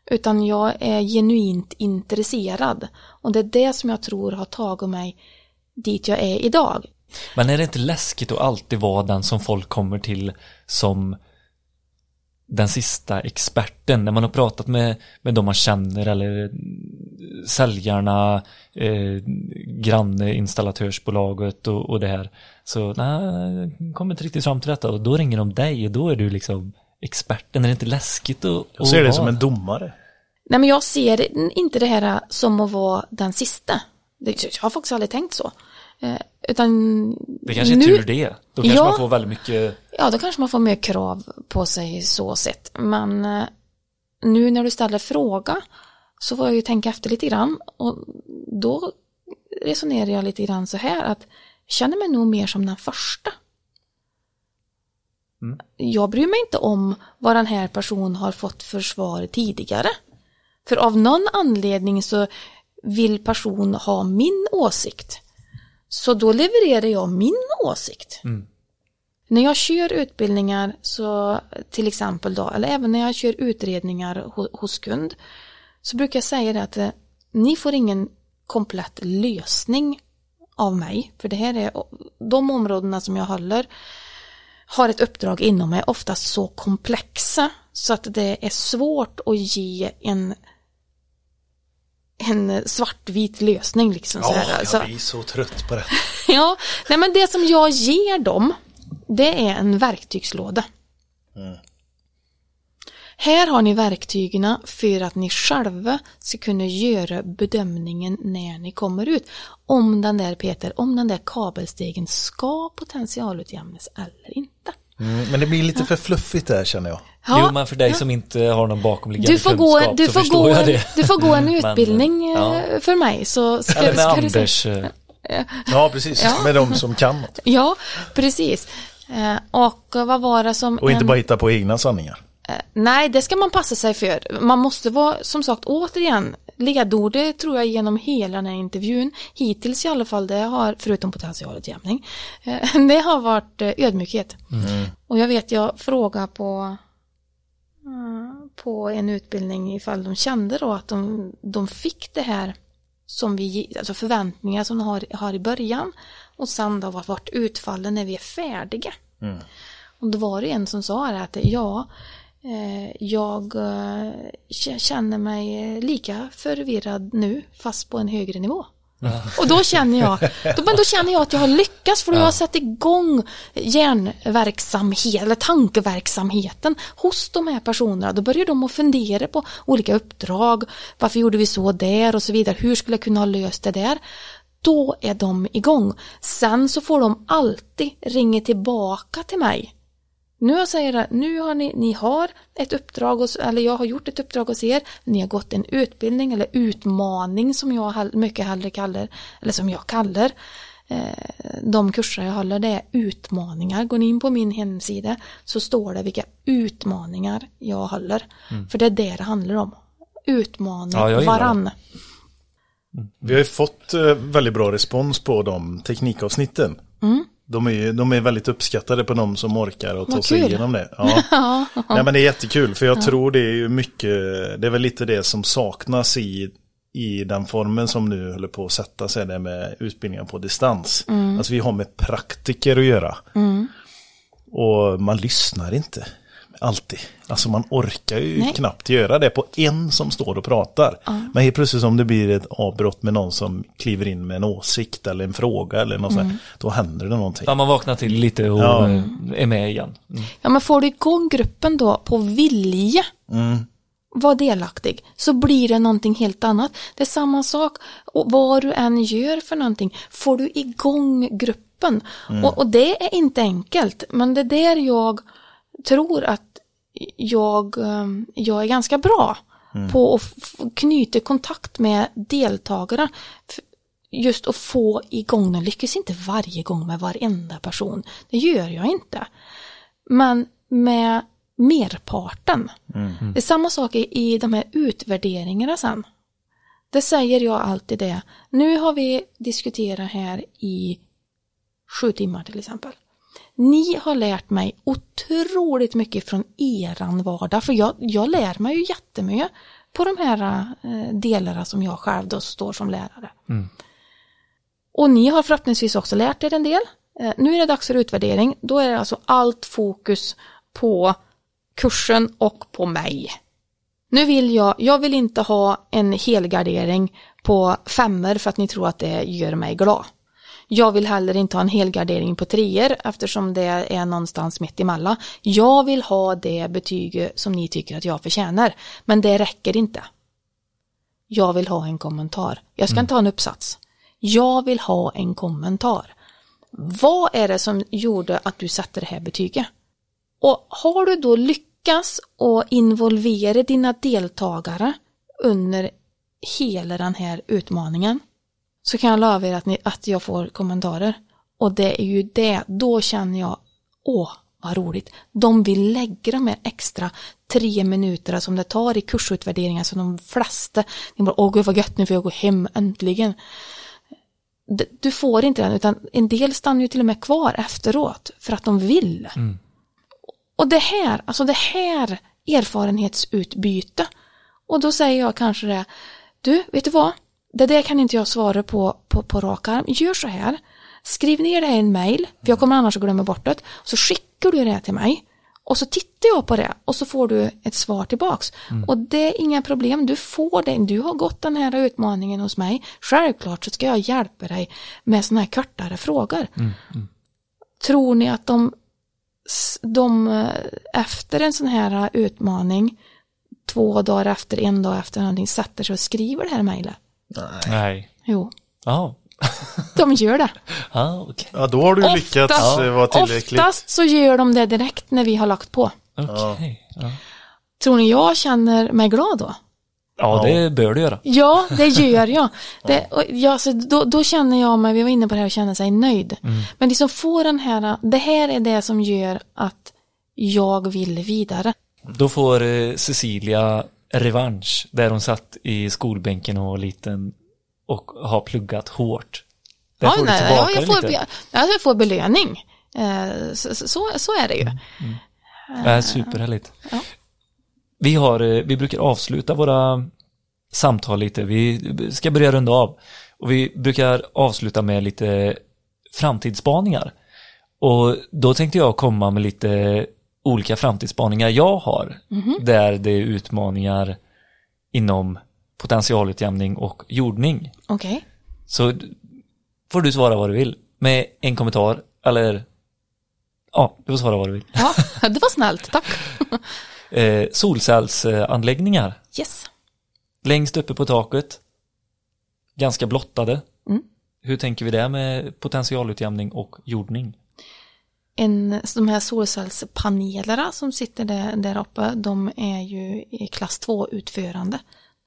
Utan jag är genuint intresserad. Och det är det som jag tror har tagit mig dit jag är idag. men är det inte läskigt att alltid vara den som folk kommer till som den sista experten när man har pratat med, med de man känner eller säljarna, eh, granne, installatörsbolaget och, och det här. Så nej, kommer inte riktigt fram till detta och då ringer de dig och då är du liksom experten. Är det inte läskigt att Jag ser det som en domare. Nej men jag ser inte det här som att vara den sista. Jag har faktiskt aldrig tänkt så. Eh, utan Det kanske är nu, tur det. Då kanske Ja. man får väldigt mycket Ja, då kanske man får mer krav på sig så sett. Men eh, nu när du ställer fråga så får jag ju tänka efter lite grann. Och då resonerar jag lite grann så här att känner mig nog mer som den första. Jag bryr mig inte om vad den här personen har fått för svar tidigare. För av någon anledning så vill person ha min åsikt. Så då levererar jag min åsikt. När jag kör utbildningar så till exempel då, eller även när jag kör utredningar ho- hos kund så brukar jag säga det att eh, ni får ingen komplett lösning av mig. För det här är de områdena som jag håller har ett uppdrag inom mig oftast så komplexa så att det är svårt att ge en en svartvit lösning liksom så här. Så- jag blir så trött på det. Ja, nej men det som jag ger dem, det är en verktygslåda. Här har ni verktygen för att ni själva ska kunna göra bedömningen när ni kommer ut. Om den där Peter, om den där kabelstegen ska potentialutjämnas eller inte. Mm, men det blir lite för fluffigt där känner jag. Ja, Jo, men för dig ja. som inte har någon bakomliggande du får, kunskap gå, du, så får förstår gå, jag en- det. du får gå en Men, utbildning ja. eh, för mig så ska, Eller med ska du se. Anders. eh, Ja, precis. Ja. Med de som kan något. Ja, precis. Eh, Och vad var det som Och inte en- bara hitta på egna sanningar. Nej, det ska man passa sig för. Man måste vara, som sagt, återigen, ledordet tror jag genom hela den här intervjun, hittills i alla fall, det har, förutom potentialutjämning, det har varit ödmjukhet. Och jag vet, jag frågade på, på en utbildning ifall de kände då att de, de fick det här som vi, alltså förväntningar som de har, har i början och sen då vart utfallen när vi är färdiga. Och då var det en som sa det att ja, eh, jag eh, känner mig lika förvirrad nu fast på en högre nivå. Och då känner jag, då, men då känner jag att jag har lyckats för då har jag satt igång hjärnverksamhet eller tankeverksamheten hos de här personerna. Då börjar de att fundera på olika uppdrag, varför gjorde vi så där och så vidare, hur skulle jag kunna ha löst det där? Då är de igång. Sen så får de alltid ringa tillbaka till mig nu jag säger nu har ni, ni har ett uppdrag, hos, eller jag har gjort ett uppdrag hos er, ni har gått en utbildning eller utmaning som jag mycket hellre kallar, eller som jag kallar eh, de kurser jag håller, det är utmaningar. Går ni in på min hemsida så står det vilka utmaningar jag håller. För det är det det handlar om. Utmaning Ja, varann. Vi har ju fått eh, väldigt bra respons på de teknikavsnitten. De, är, de är väldigt uppskattade på de som orkar och ta sig kul. igenom det. Ja. Nej, men det är jättekul för jag tror det är mycket, det är väl lite det som saknas i, i den formen som nu håller på att sätta sig där med utbildningar på distans. Alltså vi har med praktiker att göra. Och man lyssnar inte alltid. Alltså man orkar ju Nej. knappt göra det på en som står och pratar. Men helt plötsligt om det blir ett avbrott med någon som kliver in med en åsikt eller en fråga eller något sånt, då händer det någonting. Ja, man vaknar till lite och Ja. eh, är med igen. Mm. Ja, men får du igång gruppen då på vilja, var delaktig, så blir det någonting helt annat. Det är samma sak, och vad du än gör för någonting, får du igång gruppen. Och, och det är inte enkelt, men det är där jag tror att jag, eh, jag är ganska bra på att knyta kontakt med deltagare. F- Just att få igång den, lyckas inte varje gång med varenda person. Det gör jag inte. Men med merparten. Det är samma sak i de här utvärderingarna sen. Det säger jag alltid det. Nu har vi diskuterat här i sju timmar till exempel. Ni har lärt mig otroligt mycket från eran vardag, för jag, jag lär mig ju jättemycket på de här eh, delarna som jag själv då står som lärare. Och ni har förhoppningsvis också lärt er en del. Eh, nu är det dags för utvärdering. Då är det alltså allt fokus på kursen och på mig. Nu vill jag, jag vill inte ha en helgardering på femmer för att ni tror att det gör mig glad. Jag vill heller inte ha en helgardering på treor eftersom det är någonstans mitt emellan. Jag vill ha det betyg som ni tycker att jag förtjänar. Men det räcker inte. Jag vill ha en kommentar. Jag ska inte ha en uppsats. Jag vill ha en kommentar. Vad är det som gjorde att du satte det här betyget? Och har du då lyckats att involvera dina deltagare under hela den här utmaningen så kan jag lova er att, ni, att jag får kommentarer. Och det är ju det, då känner jag, åh vad roligt. De vill lägga de här extra tre minuterna som det tar i kursutvärderingar som de flesta, de bara, åh gud vad gött nu får jag gå hem äntligen. Du får inte den, utan en del stannar ju till och med kvar efteråt för att de vill. Och det här, alltså det här erfarenhetsutbyte. Och då säger jag kanske det, du, vet du vad? Det där kan inte jag svara på på, på rak arm. Gör så här. Skriv ner det här i en mail, för jag kommer annars att glömma bort det. Så skickar du det till mig. Och så tittar jag på det och så får du ett svar tillbaks. Och det är inga problem, du får det. Du har gått den här utmaningen hos mig. Självklart så ska jag hjälpa dig med sådana här kortare frågor. Tror ni att de, de eh, efter en sån här utmaning två dagar efter, en dag efter någonting sätter sig och skriver det här mejlet? Nej. Jo, Ja. de gör det. Ja, okej. Ja, då har du lyckats eh, vara tillräckligt. oftast så gör de det direkt när vi har lagt på. Okej. Ja. Tror ni jag känner mig glad då? ja, det bör du göra. Ja, det gör jag. Det, och ja, så då, då känner jag mig, vi var inne på det här, att känna sig nöjd. Men det som får den här, det här är det som gör att jag vill vidare. Då får eh, Cecilia revansch där hon satt i skolbänken och var liten och har pluggat hårt. Där får du nej, tillbaka ja, jag, får, lite. be- ja, jag får belöning. Eh, Så, så, så är det ju. Ja, superhärligt. Ja. Vi, har, eh, vi brukar avsluta våra samtal lite. Vi ska börja runda av. Och vi brukar avsluta med lite framtidsspaningar. Och då tänkte jag komma med lite olika framtidsspaningar jag har. Där det är utmaningar inom potentialutjämning och jordning. Okej. Så får du svara vad du vill med en kommentar eller ja, du får svara vad du vill. Ja, det var snällt, tack. Eh, solcellsanläggningar Yes. längst uppe på taket. Ganska blottade. Mm. Hur tänker vi där med potentialutjämning och jordning? En, så de här solcellspanelerna som sitter där, där uppe, de är ju i klass 2-utförande.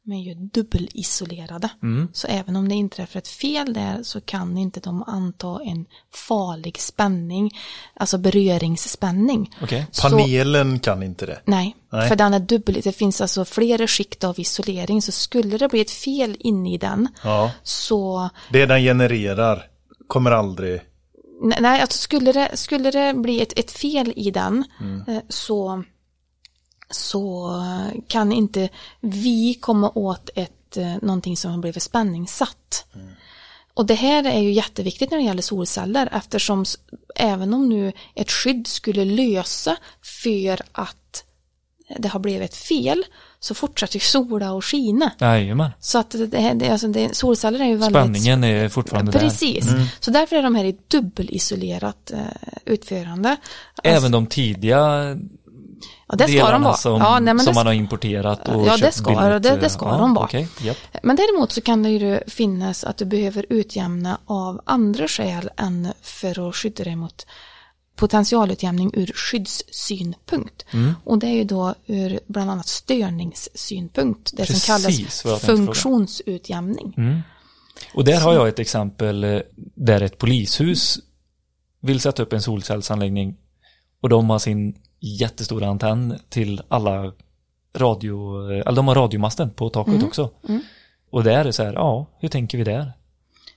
De är ju dubbelisolerade. Så även om det inträffar ett fel där så kan inte de anta en farlig spänning, alltså beröringsspänning. Så- Panelen kan inte det. Nej, Nej. för den är dubbel. Det finns alltså flera skikt av isolering. Så skulle det bli ett fel inne i den Ja. så Det den genererar kommer aldrig... Nej, alltså skulle det, skulle det bli ett, ett fel i den eh, så, så kan inte vi komma åt ett, eh, någonting som har blivit spänningssatt. Och det här är ju jätteviktigt när det gäller solceller eftersom även om nu ett skydd skulle lösa för att det har blivit ett fel så fortsätter ju sola och skina. Jajamän. Så att det, det, alltså det, solceller är ju väldigt Spänningen är fortfarande där. Precis, så därför är de här i dubbelisolerat eh, utförande. Även de tidiga ja, det ska de vara. som, ja, nej, som man har importerat och Ja, det ska- billigt. det- det ska ja, de vara. Okej, japp. Men däremot så kan det ju finnas att du behöver utjämna av andra skäl än för att skydda dig mot potentialutjämning ur skyddssynpunkt. Mm. Och det är ju då ur bland annat störningssynpunkt, det Precis som kallas fråga. Mm. funktionsutjämning. Och där har jag ett exempel eh, där ett polishus vill sätta upp en solcellsanläggning och de har sin jättestora antenn till alla radio, eh, eller de har radiomasten på taket Mm. också. Och där är det så här, ja, hur tänker vi där?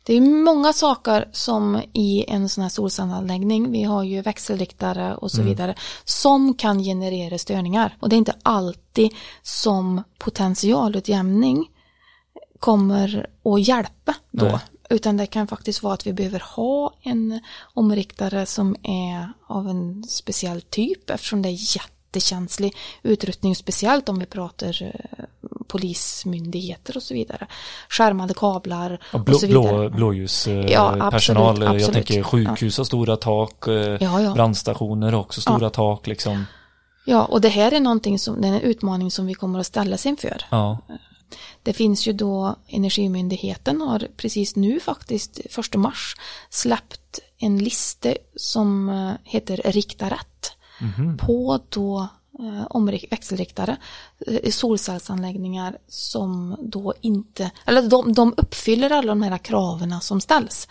Det är många saker som i en sån här solcellsanläggning, vi har ju växelriktare och så vidare, som kan generera störningar. Och det är inte alltid som potentialutjämning kommer att hjälpa då. Nej. Utan det kan faktiskt vara att vi behöver ha en omriktare som är av en speciell typ eftersom det är jättekänslig utrustning, speciellt om vi pratar eh, polismyndigheter och så vidare. Skärmade kablar Ja, blå, och så vidare. blå, blåljuspersonal, Ja, absolut, jag absolut. tänker sjukhus har stora tak, eh, Ja, ja. brandstationer har också stora tak liksom. Ja, och det här är någonting som, det är en utmaning som vi kommer att ställas inför. Ja, Det finns ju då Energimyndigheten har precis nu faktiskt, 1 mars, släppt en lista som eh, heter Rikta rätt. På då eh, omrik- Eh, växelriktare, eh, solcellsanläggningar som då inte, eller de, de uppfyller alla de här kraven som ställs.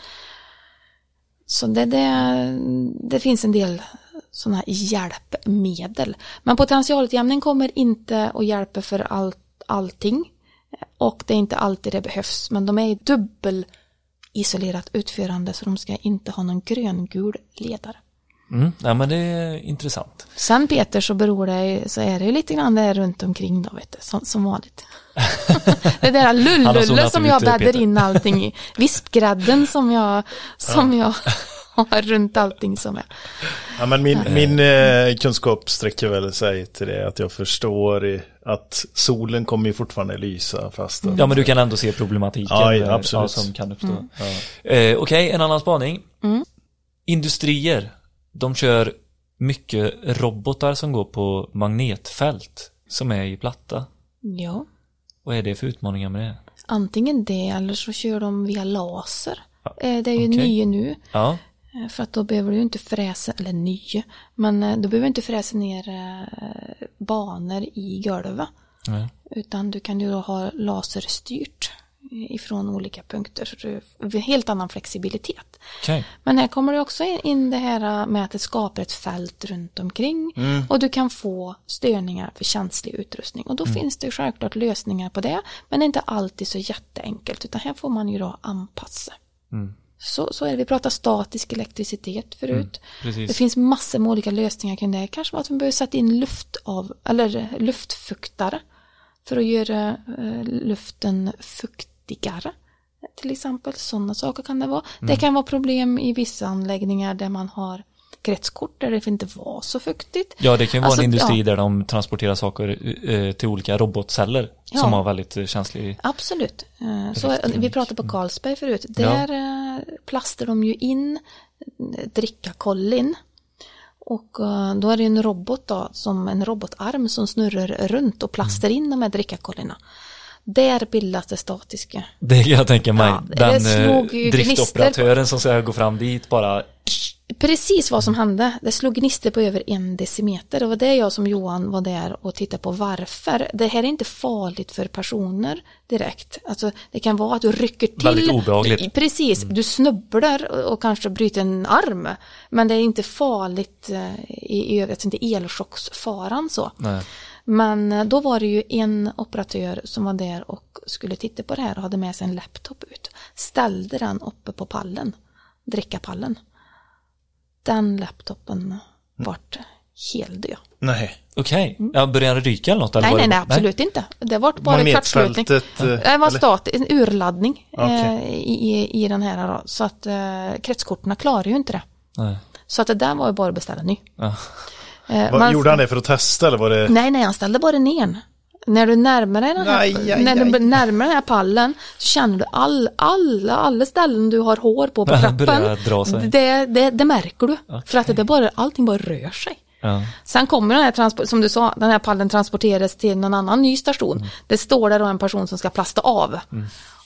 Så det, det, det finns en del sådana hjälpmedel. Men potentialutjämning kommer inte att hjälpa för allt, allting. Och det är inte alltid det behövs. Men de är i dubbelisolerat utförande så de ska inte ha någon gröngul ledare mm. ja men det är intressant. Sen Peter så beror det, så är det ju lite grann det runt omkring då vet du, som, som vanligt. det där lullulle som jag det, bäddar in allting i. Vispgrädden som jag, som jag har runt allting som är. Ja, men min, min eh, kunskap sträcker väl sig till det att jag förstår att solen kommer ju fortfarande lysa fast att, Ja men du kan ändå se problematiken Ja, ja, eh, absolut. som kan uppstå. Mm. Eh, Okej, en annan spaning. Industrier, de kör mycket robotar som går på magnetfält som är i platta. Ja, Vad är det för utmaningar med det? antingen det eller så kör de via laser. Eh, Det är ju okej. nya nu. Ja, Eh, För att då behöver du inte fräsa, eller nya, men eh, då behöver du inte fräsa ner banor i golvet. Nej. Utan du kan ju då ha laserstyrt ifrån olika punkter. Så du helt annan flexibilitet. okej. Men här kommer det också in det här med att det skapar ett fält runt omkring. Och du kan få störningar för känslig utrustning. Och då finns det självklart lösningar på det. Men det är inte alltid så jätteenkelt. Utan här får man ju då anpassa. Så, så är det. Vi pratade statisk elektricitet förut. precis. Det finns massor med olika lösningar kring det. Kanske var att man behöver sätta in luft av, eller luftfuktare. För att göra eh, luften fuktigare. Till exempel sådana saker kan det vara. Det kan vara problem i vissa anläggningar där man har kretskort där det inte var så fuktigt. Ja, det kan vara Alltså, en industri ja. där de transporterar saker eh, till olika robotceller Ja. som har väldigt eh, känslig... Absolut. Eh, Så, vi pratade på Carlsberg förut. Där eh, plastar de ju in drickakollin. Och då är det en robot då, som en robotarm som snurrar runt och plastar in de här drickakollina. Där bildas det statiska. Det kan jag tänka mig. Ja, det Den slog eh, driftoperatören som ska gå fram dit bara... Precis vad som hände. Det slog gnistor på över en decimeter. Det var det jag som Johan var där och tittade på varför. Det här är inte farligt för personer direkt. Alltså, det kan vara att du rycker till. Väldigt obehagligt. Mm. Precis, du snubblar och- kanske bryter en arm. Men det är inte farligt eh, i i övrigt, inte elchocksfaran så. Nej. Men eh, då var det ju en operatör som var där och skulle titta på det här och hade med sig en laptop ut. Ställde den uppe på pallen, drickapallen. Den laptopen vart heldöd. nej. Okej, ja, börjar den ryka eller något? Eller Nej, nej, det- nej, absolut inte. Det var bara kvartslutning. Eh, Det var stat, en urladdning eh, i, i, i den här då. Så att kretskorten klarar ju inte det. Nej. Så att det där var ju bara att beställa ny. Ja. Eh, Vad, man- gjorde han det för att testa eller var det? Nej, nej, han ställde bara ner den. När du närmar dig den här, Aj, aj, när du närmar den här pallen så känner du all, alla, alla ställen du har hår på på kroppen. Det, det, det märker du. För att det bara, allting bara rör sig. Ja. Sen kommer den här, som du sa, den här pallen transporteras till någon annan ny station. Mm. Det står där då en person som ska plasta av.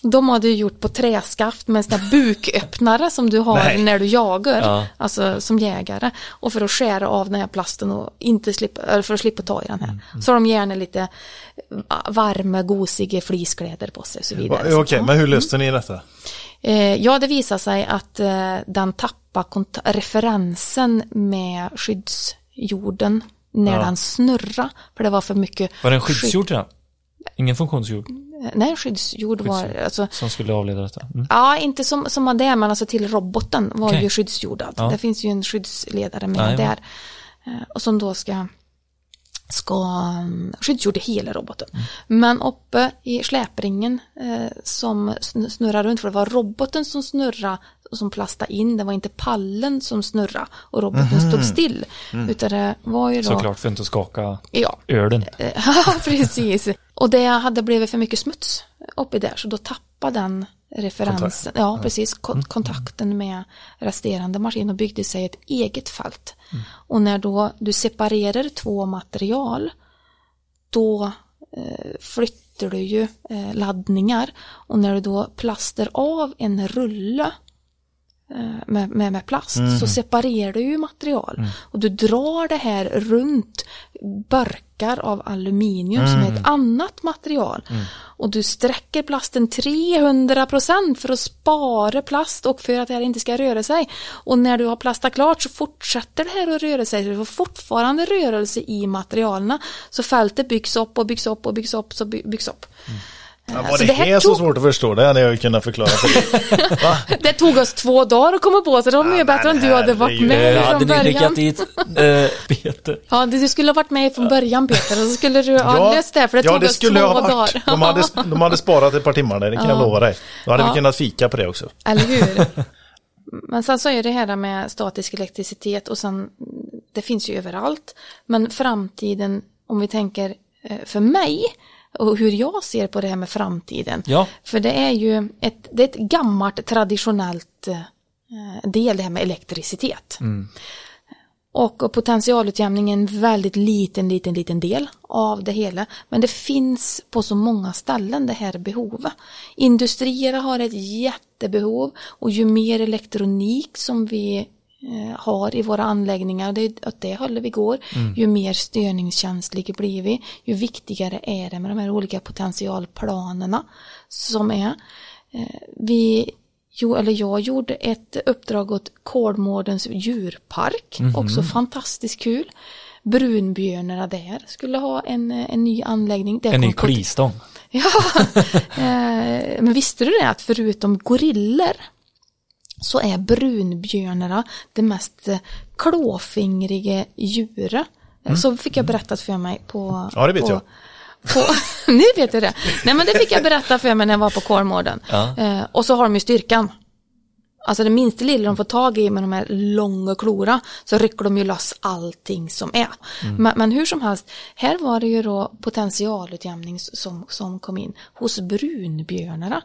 De hade ju gjort på träskaft med en sån där buköppnare som du har Nej. när du jagar. Ja. Alltså som jägare. Och för att skära av den här plasten och inte slippa, för att slippa ta i den här. Mm, Så har de gärna lite varma, gosiga fliskläder på sig och så vidare. Okej, ja. men hur löste ni detta? Eh, ja, det visar sig att eh, den tappar referensen med skyddsjorden när Ja. den snurrar. För det var för mycket Var det en skydd- skyddsjord till den? Ingen funktionsjord Eh, Nej, skyddsjord var, Skyddsjord. alltså, som skulle avleda detta? Mm. ja, inte som, som var det, men alltså till roboten var Okej. ju skyddsjordad. Ja. Det finns ju en skyddsledare med Jajamän. där. Eh, och som då ska ska um, skyddsgjorde hela roboten. Mm. Men uppe i släpringen eh, som sn- snurrar runt, för det var roboten som snurrade som plastade in, det var inte pallen som snurrade och roboten stod still. Utan det var ju då... Såklart för att inte skaka Ja, ölen. Ja, precis. Och det hade blivit för mycket smuts uppe där, så då tappade den referensen, ja precis, kon- kontakten med resterande maskin och byggde sig ett eget fält. Och när då du separerar två material, då eh, flyttar du ju eh, laddningar. Och när du då plaster av en rulle med, med, med plast så separerar du ju material. Och du drar det här runt burkar av aluminium som är ett annat material. Och du sträcker plasten 300% för att spara plast och för att det här inte ska röra sig. Och när du har plastat klart så fortsätter det här att röra sig. Du får fortfarande rörelse i materialen så fältet byggs upp och byggs upp och byggs upp så by- byggs upp. Ja, Så var det, det här här så tog- svårt att förstå? Det hade jag ju kunnat förklara för dig. Va? Det tog oss två dagar att komma på så det var mycket bättre om du hade varit med hade från ni början. skickat dit eh, Peter? Ja, du skulle ha varit med från början Peter och så skulle du ha löst det för det ja, tog det oss skulle två ha varit. dagar. De hade, de hade sparat ett par timmar där, det kan jag lova dig. Då hade vi kunnat fika på det också. Eller hur? Men sen så är det här med statisk elektricitet och sen, det finns ju överallt. Men framtiden, om vi tänker eh, för mig och hur jag ser på det här med framtiden. Ja. För det är ju ett, det är ett gammalt traditionellt eh, del det här med elektricitet. Och, och potentialutjämning är en väldigt liten, liten, liten del av det hela. Men det finns på så många ställen det här behovet. Industrier har ett jättebehov och ju mer elektronik som vi har i våra anläggningar, det är åt det hållet vi går, ju mer störningskänsliga blir vi, ju viktigare är det med de här olika potentialplanerna som är. Eh, vi Jo, eller jag gjorde ett uppdrag åt Kolmårdens djurpark, också fantastiskt kul. Brunbjörnarna där skulle ha en, en ny anläggning. Det En ny klistång. Ja, eh, men visste du det att förutom gorillor så är brunbjörnarna det mest eh, klåfingriga djuret. Så fick jag berättat för mig på... Mm. Ja, det vet på, jag. På, nu vet jag det. Nej men det fick jag berätta för mig när jag var på Kolmården. Ja. Eh, och så har de ju styrkan. Alltså det minsta lilla de får tag i med de här långa klora så rycker de ju loss allting som är. Men, men hur som helst, här var det ju då potentialutjämning som, som kom in hos brunbjörnarna.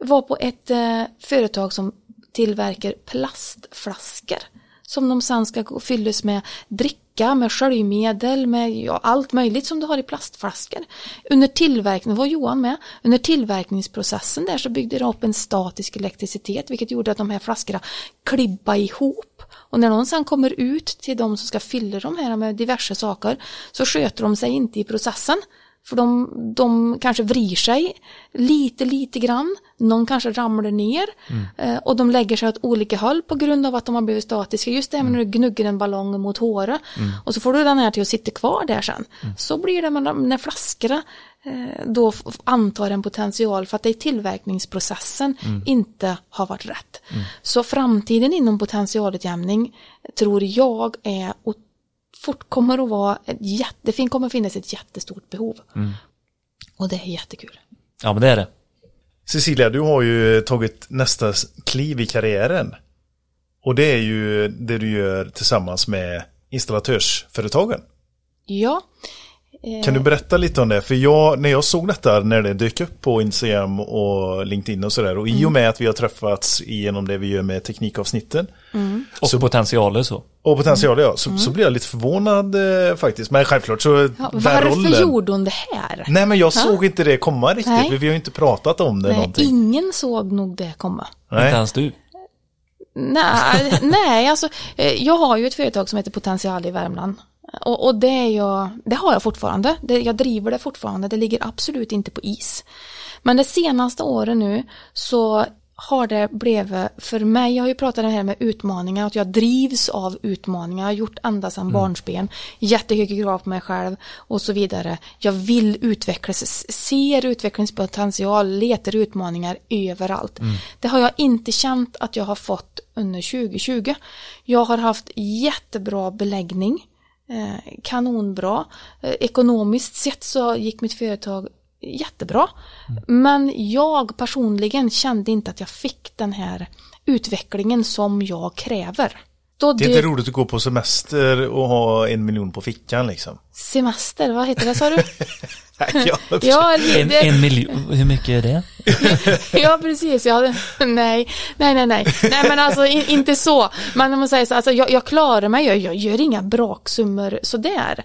Var på ett eh, företag som tillverkar plastflaskor som de sen ska fyllas med dricka, med sköljmedel, med ja, allt möjligt som du har i plastflaskor. Under tillverkningen, var Johan med, under tillverkningsprocessen där så byggde det upp en statisk elektricitet vilket gjorde att de här flaskorna klibbade ihop. Och när de sen kommer ut till de som ska fylla de här med diverse saker så sköter de sig inte i processen. För de, de kanske vrir sig lite, lite grann. Någon kanske ramlar ner. Eh, och de lägger sig åt olika håll på grund av att de har blivit statiska. Just det här när du gnuggar en ballong mot håret. Och så får du den här till att sitta kvar där sen. Så blir det när flaskorna eh, då antar en potential för att det i tillverkningsprocessen inte har varit rätt. Så framtiden inom potentialutjämning tror jag är fort kommer att vara ett jätte, det fin- kommer att finnas ett jättestort behov. Och det är jättekul. Ja men det är det. Cecilia, du har ju tagit nästa kliv i karriären. Och det är ju det du gör tillsammans med installatörsföretagen. Ja, Kan du berätta lite om det? För jag, när jag såg detta när det dök upp på Instagram och LinkedIn och sådär. Och i och med att vi har träffats genom det vi gör med teknikavsnitten. Och Så- potentialer så. Och potential ja, så, så blir jag lite förvånad eh, faktiskt. Men självklart så ja varför rollen. gjorde hon det här? Nej men jag såg inte det komma riktigt. Nej. För vi har ju inte pratat om det Nej, någonting. ingen såg nog det komma. Inte Nej. ens du. Nej, nej, alltså eh, jag har ju ett företag som heter Potential i Värmland. Och, och det, jag, det har jag fortfarande. Det, jag driver det fortfarande. Det ligger absolut inte på is. Men det senaste året nu så har det blivit, för mig, jag har ju pratat om det här med utmaningar, att jag drivs av utmaningar, jag har gjort ända sedan barnsben, jättehöga krav på mig själv och så vidare. Jag vill utvecklas, ser utvecklingspotential, letar utmaningar överallt. Det har jag inte känt att jag har fått under 2020. Jag har haft jättebra beläggning, kanonbra. Eh, ekonomiskt sett så gick mitt företag jättebra. Men jag personligen kände inte att jag fick den här utvecklingen som jag kräver. Då Det är inte roligt att gå på semester och ha en miljon på fickan liksom. semester, vad heter det sa du? Ja, ja, En, det, en miljon, hur mycket är det? ja, precis. Ja, nej, nej, nej, nej. Nej, men alltså in, inte så. Men om man säger så, alltså, jag, jag klarar mig, jag, jag gör inga braksummor sådär.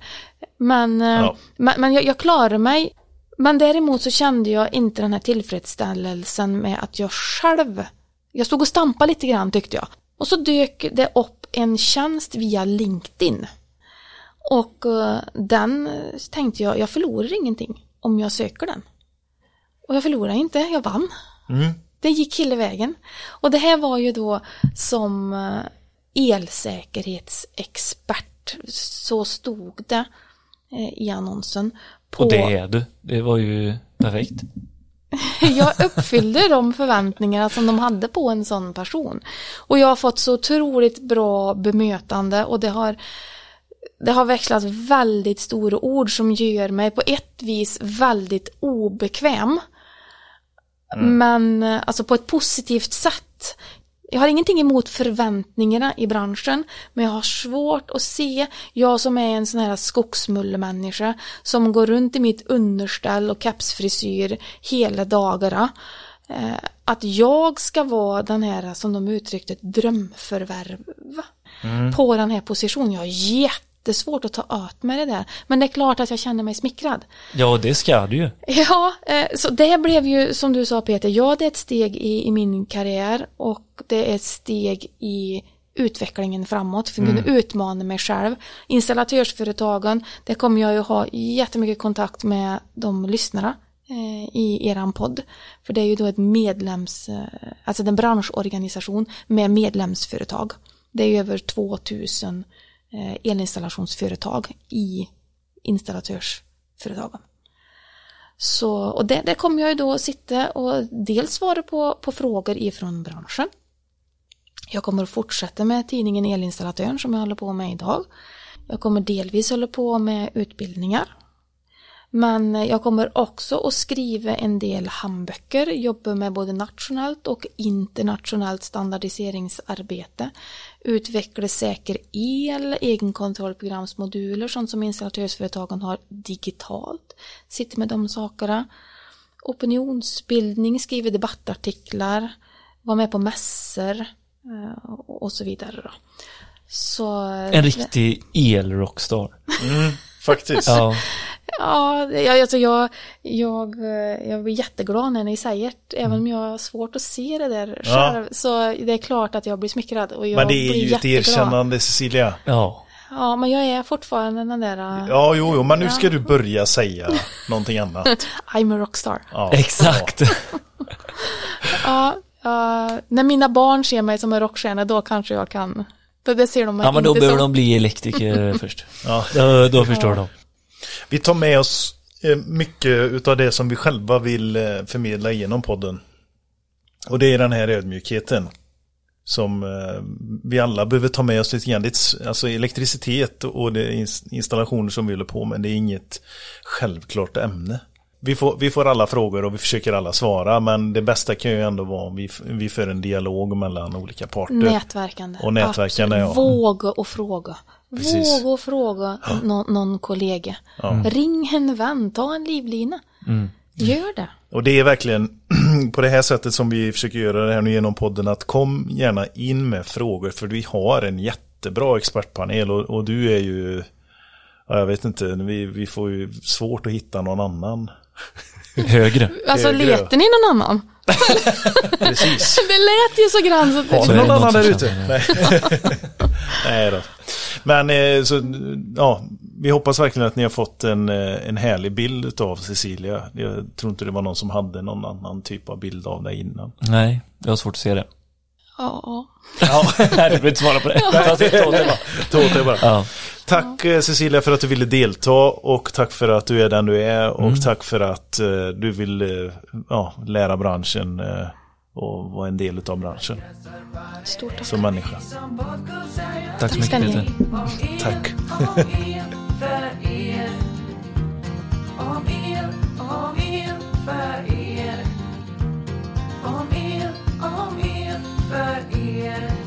Men, eh, Ja. men, men jag, jag klarar mig. Men däremot så kände jag inte den här tillfredsställelsen med att jag själv, jag stod och stampade lite grann tyckte jag. Och så dök det upp en tjänst via LinkedIn. Och eh, den tänkte jag, jag förlorar ingenting om jag söker den. Och jag förlorade inte, jag vann. Mm. Det gick hela vägen. Och det här var ju då som eh, elsäkerhetsexpert, så stod det eh, i annonsen. På, Och det är du. Det var ju perfekt. jag uppfyllde de förväntningarna som de hade på en sån person. Och jag har fått så otroligt bra bemötande och det har det har växlat väldigt stora ord som gör mig på ett vis väldigt obekväm. Men eh, alltså på ett positivt sätt. Jag har ingenting emot förväntningarna i branschen, men jag har svårt att se, jag som är en sån här skogsmullemänniska som går runt i mitt underställ och kepsfrisyr hela dagarna, eh, att jag ska vara den här, som de uttryckte, drömförvärv på den här positionen. Jag har jättesvårt att ta åt mig det där, men det är klart att jag känner mig smickrad. Ja, det ska du ju. Ja, eh, så det blev ju som du sa Peter, ja det är ett steg i, i min karriär och det är ett steg i utvecklingen framåt för att kunna utmana mig själv. Installatörsföretagen, där kommer jag ju ha jättemycket kontakt med de lyssnare eh, i eran podd. För det är ju då ett medlems, eh, alltså en branschorganisation med medlemsföretag. Det är över 2000 eh, Eh, elinstallationsföretag i installatörsföretagen. Så, och där, där kommer jag ju då sitta och dels svara på, på frågor ifrån branschen. Jag kommer att fortsätta med tidningen Elinstallatören som jag håller på med idag. Jag kommer delvis hålla på med utbildningar. Men jag kommer också att skriva en del handböcker, jobba med både nationellt och internationellt standardiseringsarbete, utveckla säker el, egenkontrollprogramsmoduler, sånt som installatörsföretagen har digitalt, sitter med de sakerna, opinionsbildning, skriver debattartiklar, var med på mässor eh, och så vidare. Då. Så, En riktig el-rockstar. Faktiskt. Ja. Ja, jag, alltså jag, jag, jag blir jätteglad när ni säger det, även om jag har svårt att se det där Ja. själv. Så det är klart att jag blir smickrad och jag Men det är ju ett erkännande Cecilia. Ja. Ja, men jag är fortfarande den där uh, Ja, jo, jo, men nu ska du börja säga någonting annat. I'm a rockstar. Ja, Exakt. Ja, ja, när mina barn ser mig som en rockstjärna då kanske jag kan. Då, det ser de mig Ja, men då behöver som. de bli elektriker först. Ja. Då, då förstår de. Vi tar med oss eh, mycket utav det som vi själva vill eh, förmedla genom podden. Och det är den här ödmjukheten. Som eh, vi alla behöver ta med oss lite grann. Alltså elektricitet och det installationer som vi håller på med. Det är inget självklart ämne. Vi får, vi får alla frågor och vi försöker alla svara. Men det bästa kan ju ändå vara om vi, vi för en dialog mellan olika parter. Nätverkande. Och nätverkande, Absolut. ja. Våga och fråga. Precis. Våga och fråga någon, någon kollega. Ja. Ring en vän, ta en livlina. Gör det. Och det är verkligen på det här sättet som vi försöker göra det här nu genom podden att kom gärna in med frågor för vi har en jättebra expertpanel och, och du är ju ja, jag vet inte, vi, vi får ju svårt att hitta någon annan. Högre. Alltså Högre. letar ni någon annan? Precis. Det lät ju så grann så Har det någon annan där ute? Nej. Nej då. Men eh, så, ja, vi hoppas verkligen att ni har fått en, eh, en härlig bild av Cecilia. Jag tror inte det var någon som hade någon annan typ av bild av dig innan. Nej, jag har svårt att se det. Ja. ja, du behöver inte svara på det. Tåte bara. Ja. Tack eh, Cecilia för att du ville delta och tack för att du är den du är och mm. tack för att eh, du vill eh, ja, lära branschen och vara en del av branschen. Stort tack. Som människa. Tack, så mycket Peter. Tack. Om er, om er, but yeah